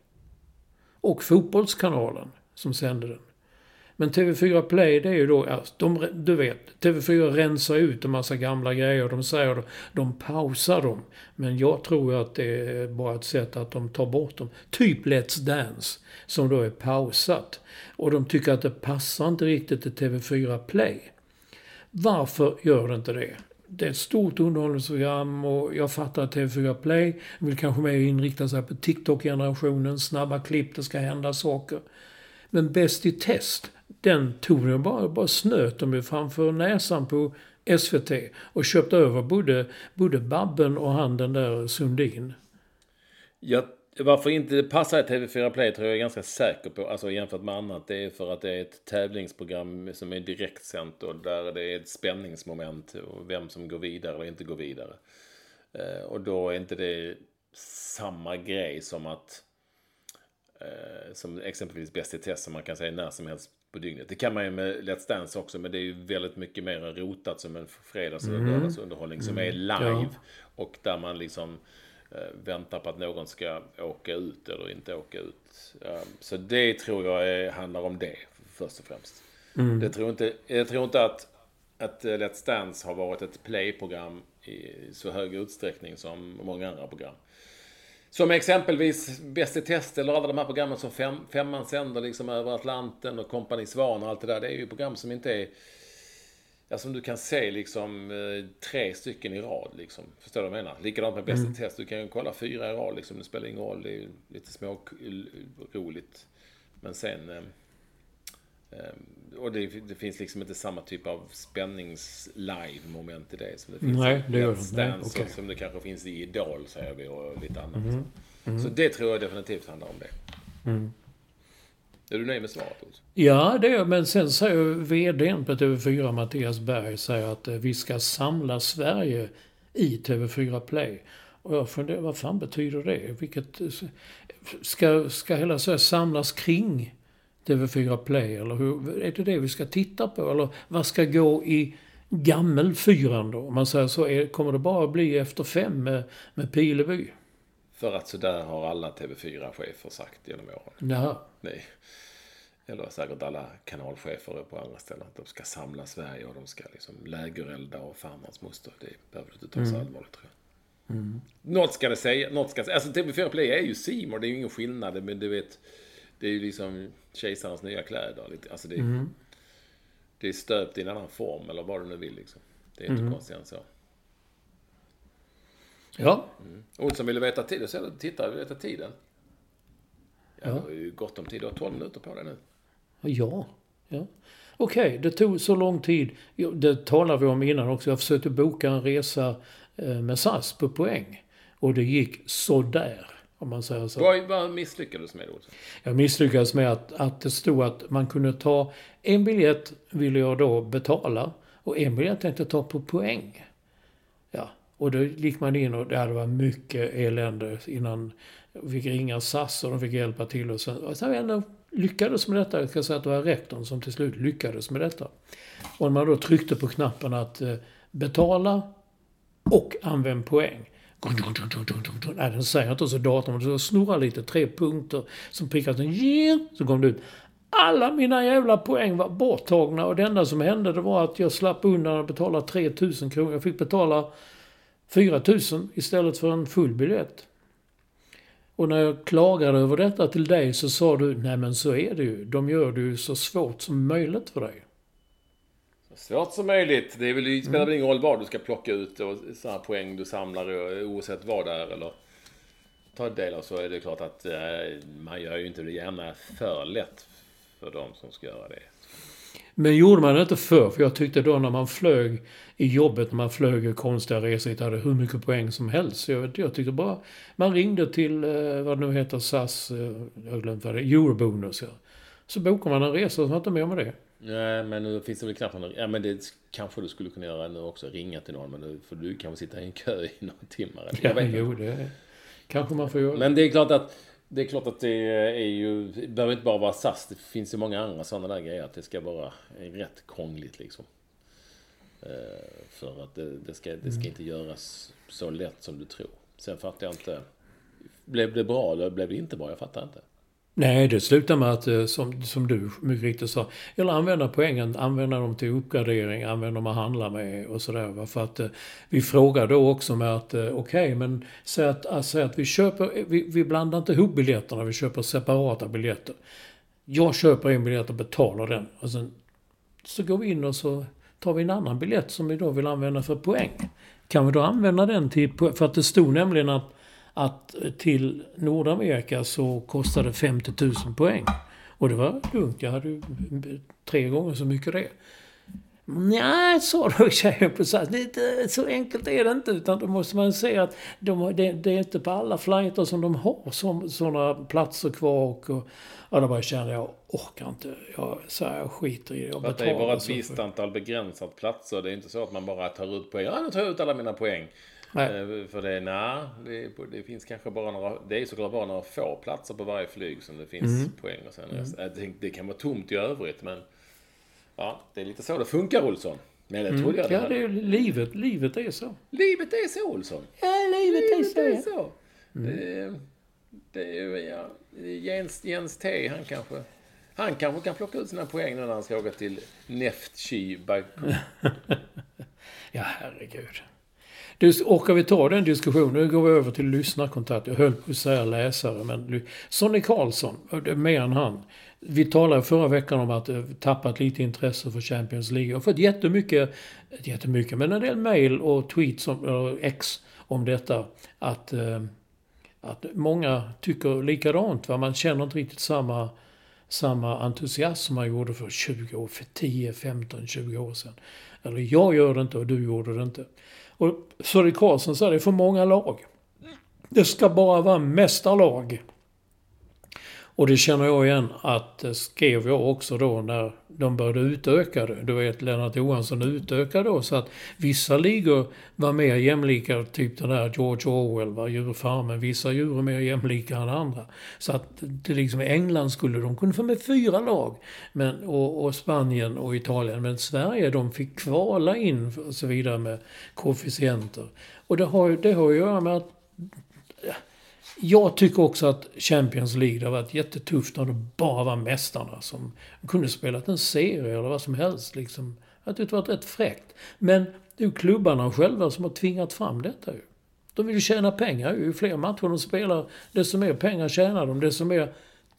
Och Fotbollskanalen som sände den. Men TV4 Play det är ju då, de, du vet, TV4 rensar ut en massa gamla grejer. De säger att de pausar dem. Men jag tror att det är bara ett sätt att de tar bort dem. Typ Let's Dance, som då är pausat. Och de tycker att det passar inte riktigt till TV4 Play. Varför gör det inte det? det är ett stort underhållningsprogram och jag fattar att TV4 Play vill kanske mer inrikta sig på TikTok-generationen, snabba klipp, det ska hända saker. Men Bäst i test, den tog de bara, bara snöt de ju framför näsan på SVT och köpte över både, både Babben och han den där Sundin. Ja, varför inte det passar i TV4 Play tror jag är ganska säker på, alltså jämfört med annat. Det är för att det är ett tävlingsprogram som är direktsänt och där det är ett spänningsmoment och vem som går vidare eller inte går vidare. Eh, och då är inte det samma grej som att eh, som exempelvis Bäst i test som man kan säga när som helst på dygnet. Det kan man ju med Let's Dance också men det är ju väldigt mycket mer rotat som en fredags eller mm. lördagsunderhållning som är mm. live. Ja. Och där man liksom eh, väntar på att någon ska åka ut eller inte åka ut. Um, så det tror jag är, handlar om det först och främst. Mm. Det tror inte, jag tror inte att, att Let's Dance har varit ett playprogram i så hög utsträckning som många andra program. Som exempelvis Bäst i test eller alla de här programmen som fem, Femman sänder liksom över Atlanten och Kompani Svan och allt det där. Det är ju program som inte är... Ja, som du kan se liksom eh, tre stycken i rad liksom. Förstår du vad jag menar? Likadant med Bäst i mm. test. Du kan ju kolla fyra i rad liksom. Det spelar ingen roll. Det är ju lite små roligt. Men sen... Eh, eh, och det, det, finns liksom inte samma typ av spännings-live-moment i det som det finns Nej, det gör det Nej, okay. Som det kanske finns i Idol, säger vi, och lite annat. Mm. Mm. Så det tror jag definitivt handlar om det. Mm. Är du nöjd med svaret? Också? Ja, det är jag. Men sen säger VDn på TV4, Mattias Berg, säger att eh, vi ska samla Sverige i TV4 Play. Och jag funderar, vad fan betyder det? Vilket, ska, ska hela Sverige samlas kring TV4 Play? Eller hur, är det det vi ska titta på? Eller vad ska gå i gammelfyran då? Om man säger så, är, kommer det bara bli efter fem med, med Pileby? För att sådär har alla TV4-chefer sagt genom åren. Jaha. Nej. Eller säkert alla kanalchefer på andra ställen. Att de ska samla Sverige och de ska liksom lägerelda och fan hans moster. Det behöver du inte ta så mm. allvarligt tror jag. Mm. Något ska det säga. Något ska Alltså TV4 Play är ju Simor. Det är ju ingen skillnad. Men du vet. Det är ju liksom kejsarens nya kläder. Alltså det, är, mm. det är stöpt i en annan form eller vad du nu vill liksom. Det är inte mm. konstigt än så. Ja. Mm. Olsson ville veta tiden. Så titta, vill veta tiden. Ja, ja. Du har ju gott om tid. Du har 12 minuter på dig nu. Ja. ja. Okej, okay, det tog så lång tid. Det talade vi om innan också. Jag försökte boka en resa eh, med SAS på poäng. Och det gick sådär. Om man säger så. Vad, vad misslyckades med Olsson? Jag misslyckades med att, att det stod att man kunde ta... En biljett ville jag då betala och en biljett tänkte jag ta på poäng. Ja, och då gick man in och det var mycket elände innan. Jag fick ringa SAS och de fick hjälpa till och sen... Och sen ändå lyckades med detta. Jag ska säga att det var rektorn som till slut lyckades med detta. Och när man då tryckte på knappen att eh, betala och använd poäng. Nej, den säger inte så datorn. Men det snurrar lite. Tre punkter som prickar. Så kom det ut. Alla mina jävla poäng var borttagna och det enda som hände det var att jag slapp undan att betala 3000 kronor. Jag fick betala 4000 istället för en full biljett. Och när jag klagade över detta till dig så sa du, nej men så är det ju. De gör det ju så svårt som möjligt för dig. Svårt som möjligt. Det, är väl, det spelar väl ingen roll vad du ska plocka ut och sådana poäng du samlar oavsett vad det är eller ta del av så är det klart att eh, man gör ju inte det gärna för lätt för de som ska göra det. Men gjorde man det inte förr? För jag tyckte då när man flög i jobbet, när man flög konstiga resor, hade hur mycket poäng som helst. Jag, jag tyckte bara... Man ringde till, eh, vad det nu heter, SAS, eh, jag har glömt vad det är, Eurobonus. Ja. Så bokar man en resa och så inte mer med det. Nej, men nu finns det väl knappt någon... Ja, men det kanske du skulle kunna göra nu också. Ringa till någon. Men nu får du kanske sitta i en kö i några timmar. Ja, jo, det kanske man får göra. Men det är klart att det är klart att det är ju, det behöver inte bara vara SAS. Det finns ju många andra sådana där grejer. Att det ska vara rätt krångligt liksom. Eh, för att det, det, ska, det ska inte göras så lätt som du tror. Sen fattar jag inte. Blev det bra eller blev det inte bra? Jag fattar inte. Nej, det slutar med att, eh, som, som du mycket riktigt sa, eller använda poängen, använda dem till uppgradering, använda dem att handla med och sådär. För att eh, vi frågar då också med att, eh, okej, okay, men säg att, alltså, att vi köper, vi, vi blandar inte ihop biljetterna, vi köper separata biljetter. Jag köper en biljett och betalar den. Och sen så går vi in och så tar vi en annan biljett som vi då vill använda för poäng. Kan vi då använda den till, för att det stod nämligen att att till Nordamerika så kostade 50 000 poäng. Och det var lugnt. Jag hade ju tre gånger så mycket det. Nej, sa då [laughs] tjejen på SAS. Så enkelt är det inte. Utan då måste man se att de, det, det, är inte på alla flighter som de har som, sådana platser kvar. Och, och, ja, då bara kände jag, orkar inte. Jag, så här, jag skiter i det. Jag det är bara ett visst antal begränsat platser. Det är inte så att man bara tar ut poäng. Ja, nu tar jag ut alla mina poäng. Nej. Eh, för det, nej, det, det, finns kanske bara några, det är såklart bara några få platser på varje flyg som det finns mm. poäng och sen mm. det, det kan vara tomt i övrigt men ja, det är lite så det funkar Olsson. Men det mm. trodde jag det Ja, det är livet. Livet är så. Livet är så Olsson. Ja, livet, livet är så. Är så. Mm. Det, det är ju, ja, Jens, Jens T, han kanske han kanske kan plocka ut sina poäng nu när han ska åka till Neftchi Baku. [laughs] ja, herregud. Du, orkar vi ta den diskussionen? Nu går vi över till lyssnarkontakt. Jag höll på att säga läsare, men Sonny Karlsson, mer än han. Vi talade förra veckan om att eh, tappat lite intresse för Champions League. Jag har fått jättemycket, jättemycket, men en del mail och tweets, om, eh, ex, om detta. Att, eh, att många tycker likadant. Va? Man känner inte riktigt samma, samma entusiasm som man gjorde för 20 år, för 10, 15, 20 år sedan. Eller jag gör det inte och du gjorde det inte. Och Sören Karlsson sa, det är för många lag. Det ska bara vara mästarlag. Och det känner jag igen att det skrev jag också då när de började utöka det. Du vet Lennart Johansson utökade då så att vissa ligor var mer jämlika, typ den där George Orwell, var djurfarmen. Vissa djur är mer jämlika än andra. Så att det liksom i England skulle de kunna få med fyra lag. Men, och, och Spanien och Italien. Men Sverige de fick kvala in och så vidare med koefficienter. Och det har, det har att göra med att jag tycker också att Champions League har varit jättetufft när det bara var mästarna som kunde spelat en serie eller vad som helst. Liksom. Jag tyckte det varit rätt fräckt. Men det är ju klubbarna själva som har tvingat fram detta ju. De vill ju tjäna pengar. Ju fler matcher de spelar, desto mer pengar tjänar de. Desto mer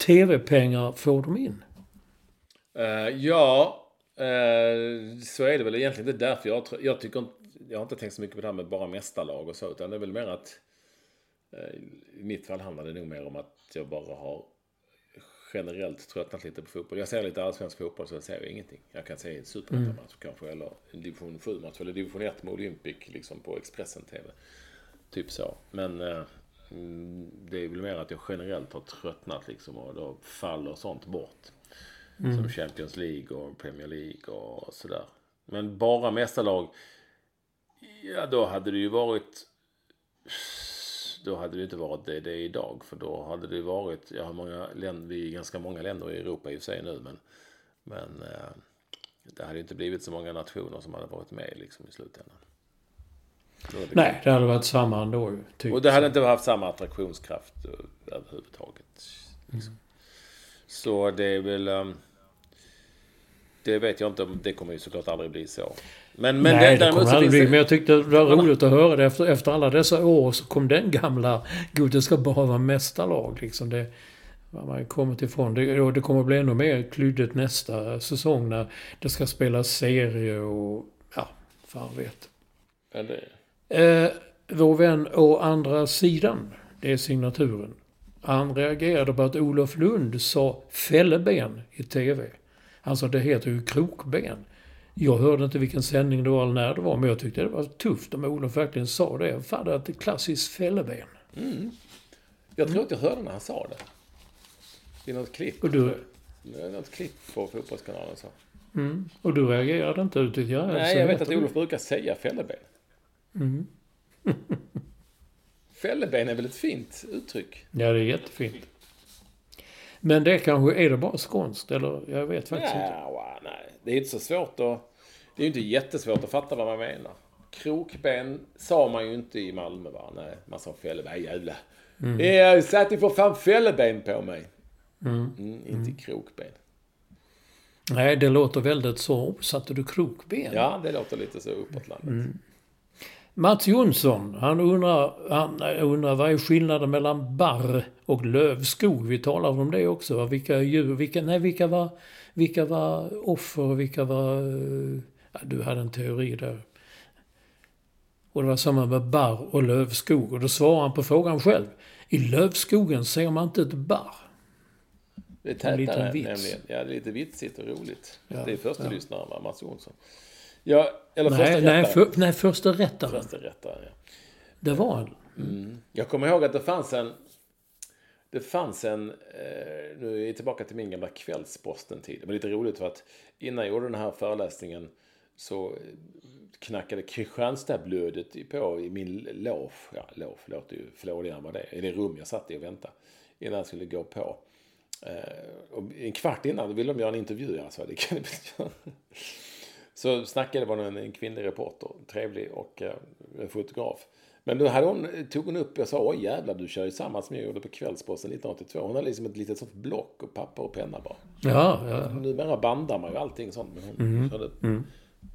TV-pengar får de in. Uh, ja, uh, så är det väl egentligen. Det är därför jag, jag tycker Jag har inte tänkt så mycket på det här med bara mästarlag och så. Utan det är väl mer att i mitt fall handlar det nog mer om att jag bara har generellt tröttnat lite på fotboll. Jag ser lite allsvensk fotboll så jag ser ingenting. Jag kan se en superettan-match mm. kanske eller en division 7-match eller division 1 med Olympic liksom på Expressen TV. Typ så. Men äh, det är väl mer att jag generellt har tröttnat liksom och då faller sånt bort. Som Champions League och Premier League och sådär. Men bara mästarlag, ja då hade det ju varit då hade det inte varit det det är idag. För då hade det varit, jag har många länder, vi är ganska många länder i Europa i och för sig nu, men, men eh, det hade inte blivit så många nationer som hade varit med liksom i slutändan. Det Nej, det hade varit samma ändå. Typ. och det hade inte haft samma attraktionskraft eh, överhuvudtaget. Liksom. Så det är väl... ehm, det vet jag inte om... Det kommer ju såklart aldrig bli så. Men, men Nej, det, däremot kommer aldrig bli. Men jag tyckte det var roligt att höra det. Efter, efter alla dessa år så kom den gamla... Gud, det ska bara vara mästarlag liksom. Det man kommit ifrån. Det, och det kommer bli ännu mer klyddigt nästa säsong när det ska spelas serie och... Ja, fan vet. Ja, det, Eh, vår vän å andra sidan, det är signaturen. Han reagerade på att Olof Lund sa fälleben i TV. Alltså det heter ju krokben. Jag hörde inte vilken sändning det var eller när det var, men jag tyckte det var tufft om Olof verkligen sa det. Fan, det är ett klassiskt fälleben. jag tror att jag hörde när han sa det. I något klipp. Och du- Något klipp på Fotbollskanalen. Så. Mm. Och du reagerade inte? Du tyckte, ja, Nej, jag vet att. Olof brukar säga fälleben. [laughs] fälleben är väl ett fint uttryck? Ja, det är jättefint. Men det kanske, är det bara skånskt? Eller jag vet faktiskt inte. Ja, wow, nej. Det är inte så svårt att... Det är ju inte jättesvårt att fatta vad man menar. Krokben sa man ju inte i Malmö va? Nej, man sa fälleben. Jävlar. Mm. Jag satte för fan fälleben på mig. Mm, inte krokben. Nej, det låter väldigt så. Satte du krokben? Ja, det låter lite så uppåt landet. Mm. Mats Jonsson, han undrar, han undrar vad är skillnaden mellan barr och lövskog? Vi talade om det också. va? Vilka djur, vilka, nej, vilka var, vilka var offer och vilka var... Ja, du hade en teori där. Och det var samma med barr och lövskog. Och då svarar han på frågan själv. I lövskogen ser man inte ett barr. Det är tätare vits. nämligen. Ja, det är lite vitsigt och roligt. Ja, det är första ja. lyssnaren va, Mats Jonsson. Ja, eller första Nej, nej, rättaren. för, nej, första rättaren. Första rättaren, ja. Det var han. Jag kommer ihåg att det fanns en... Det fanns en... Eh, nu är jag tillbaka till min gamla Kvällsposten-tid. Det var lite roligt för att innan jag gjorde den här föreläsningen så eh, knackade Kristianstadblödet på i min loge. Ja, loge låter ju flådigare än vad det är. I det rum jag satt i och väntade. Innan jag skulle gå på. Eh, och en kvart innan ville de göra en intervju. Alltså, det kan ni göra. Så snackade var en, en kvinnlig reporter, trevlig och eh, en fotograf. Men då hade hon, tog hon upp, jag sa oj jävlar du kör ju samma som jag gjorde på Kvällsposten 1982. Hon hade liksom ett litet sånt block och papper och penna bara. Ja, ja. Numera bandar man ju allting sånt. Men hon körde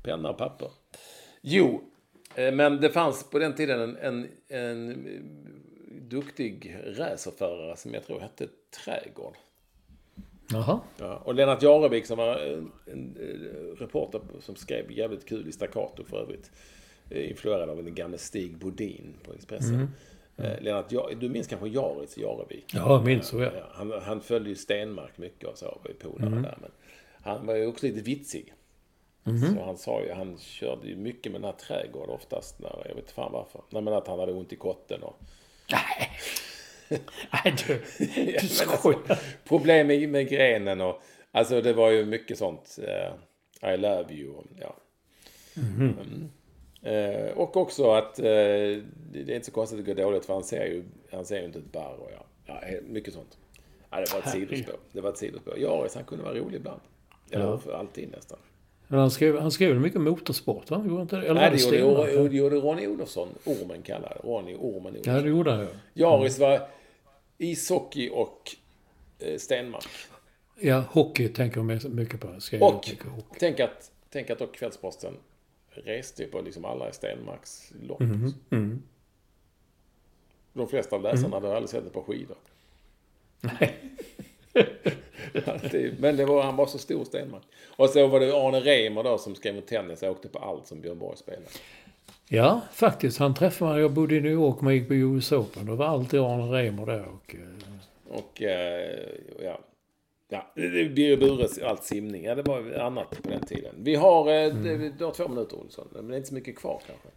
penna och papper. Jo, eh, men det fanns på den tiden en, en, en eh, duktig racerförare som jag tror hette Trädgård. Jaha. Ja, och Lennart Jarevik som var en, en, reporter som skrev jävligt kul i Staccato för övrigt. eh, Influerad av den gamle Stig Bodin på Expressen. Eh, Lennart, Ja- du minns kanske Jarits Jarevik? Ja, minns så ja. Ja, han, han följde ju Stenmark mycket och så, var ju polare där. Men han var ju också lite vitsig. Så han sa ju, han körde ju mycket med den här trädgård oftast, när, jag vet inte fan varför. Nej men att han hade ont i kotten och Nej, du, [laughs] du men alltså, skojar. problem med, med grenen och alltså det var ju mycket sånt. eh, I love you och ja. Mm. Eh, och också att eh, det är inte så konstigt att det går dåligt för han ser ju, han ser ju inte ett barr och ja, ja mycket sånt. Ja, det var ett sidospår. Det var ett sidospår. Jaris, han kunde vara rolig ibland. Eller för alltid nästan. Han skrev, han skrev mycket motorsport, va? Gjorde inte det? Eller Nej, det det gjorde, det gjorde Ronny Olofsson, Ormen kallade Ronny Ormen Olofsson. Ja, det gjorde han ju. Jaris var ishockey och eh, Stenmark. Ja, hockey tänker jag mycket på. Skrev Och tänk att, tänk att då Kvällsposten reste på liksom alla Stenmarks lopp. Mm. De flesta av läsarna hade aldrig sett det på skidor. Nej. [laughs] [laughs] Men det var, han var så stor Stenmark. Och så var det Arne Reimer då som skrev om tennis och åkte på allt som Björn Borg spelade. Ja, faktiskt. Han träffade mig. Jag bodde i New York och gick på US Open. Då var alltid Arne Reimer där. Och, eh, Och eh, ja, ja, Birger Bures, allt simning. Ja, det var annat på den tiden. Vi har, eh, det- du har två minuter Olsson. Men det är inte så mycket kvar kanske.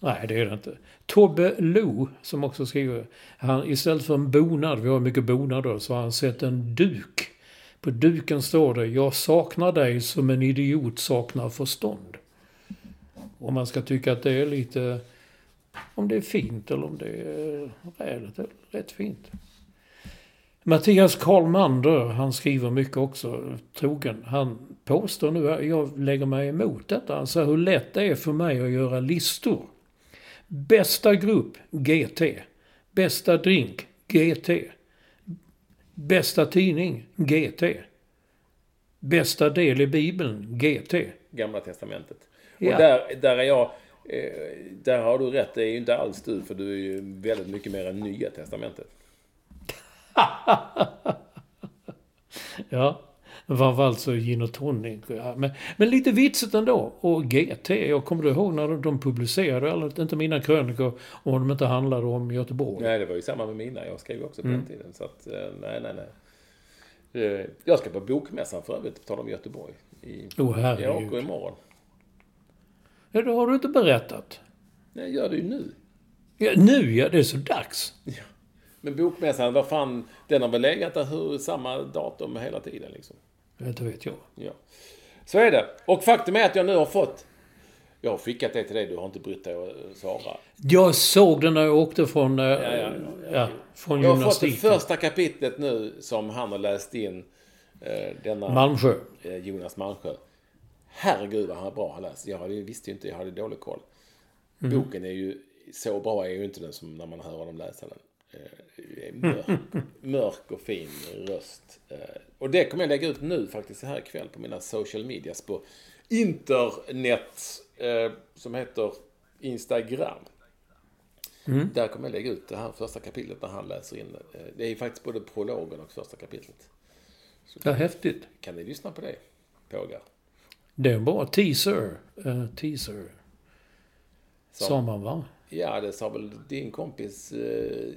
Nej, det är det inte. Tobbe Lo, som också skriver, han, istället för en bonad, vi har mycket bonader, så har han sett en duk. På duken står det Jag saknar dig som en idiot saknar förstånd. Om man ska tycka att det är lite... Om det är fint eller om det är rätt, rätt fint. Mattias Karlmander, han skriver mycket också, trogen. Han påstår nu, jag lägger mig emot detta. Han säger hur lätt det är för mig att göra listor. Bästa grupp, GT. Bästa drink, GT. Bästa tidning, GT. Bästa del i Bibeln, GT. Gamla Testamentet. Ja. Och där, där är jag... Eh, där har du rätt. Det är ju inte alls du, för du är ju väldigt mycket mer än Nya Testamentet. [laughs] ja, framförallt så gin och tonic. Ja, men, men lite vitsigt ändå. Och GT, jag kommer du ihåg när de publicerade, eller inte mina krönikor, om de inte handlade om Göteborg. Nej, det var ju samma med mina. Jag skrev också på Mm. den tiden. Så att, eh, nej, nej, nej. Eh, Jag ska på Bokmässan för övrigt, på tal om Göteborg. I, Åh jag åker herregud. imorgon. Ja, det har du inte berättat. Nej, jag gör det ju nu. Ja, nu ja, det är så dags. Men Bokmässan, vad fan, den har väl legat där hur, samma datum hela tiden liksom. Ja, det vet jag. Ja. Så är det. Och faktum är att jag nu har fått... Jag har skickat det till dig, du har inte brytt dig att svara. Jag såg den när jag åkte från, eh, ja, ja, ja. från Jag har fått det gymnastiken. första kapitlet nu som han har läst in. Eh, denna Malmsjö. eh, Jonas Malmsjö. Herregud vad han är bra han läst. Jag visste ju inte, jag hade dålig koll. Mm. Boken är ju, så bra är ju inte den som när man hör dem läsa den. Eh, mörk, [laughs] mörk och fin röst. Eh, och det kommer jag lägga ut nu faktiskt här ikväll på mina social medias på internet eh, som heter Instagram. Där kommer jag lägga ut det här första kapitlet när han läser in det. Det är faktiskt både prologen och första kapitlet. Ja, häftigt. Kan ni lyssna på det, pågar? Det är en bra teaser. Eh, teaser. Så. Sa man va? Ja, det sa väl din kompis eh,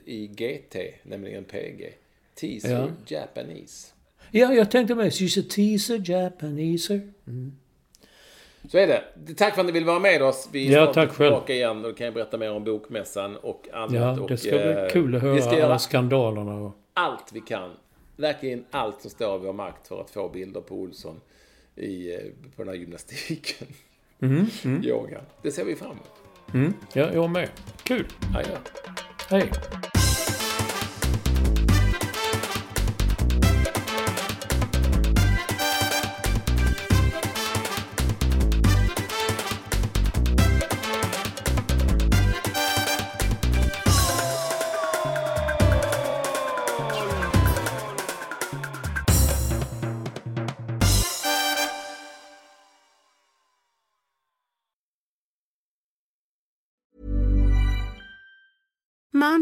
i GT, nämligen PG. Teaser Ja. Japanese. Ja, jag tänkte mig. She's a teaser, Japaneser. Så är det. Tack för att ni vill vara med oss. Vi är Ja, snart tack själv. tillbaka igen. Då kan jag berätta mer om Bokmässan och annat. Ja, och, det ska bli eh, kul att Vi höra ska göra alla skandalerna. Och... allt vi kan. Verkligen allt som står i vår makt för att få bilder på Olsson i, eh, på den här gymnastiken. Yoga. Det ser vi fram emot. Mm, ja, jag med. Kul. Adjö. Hej.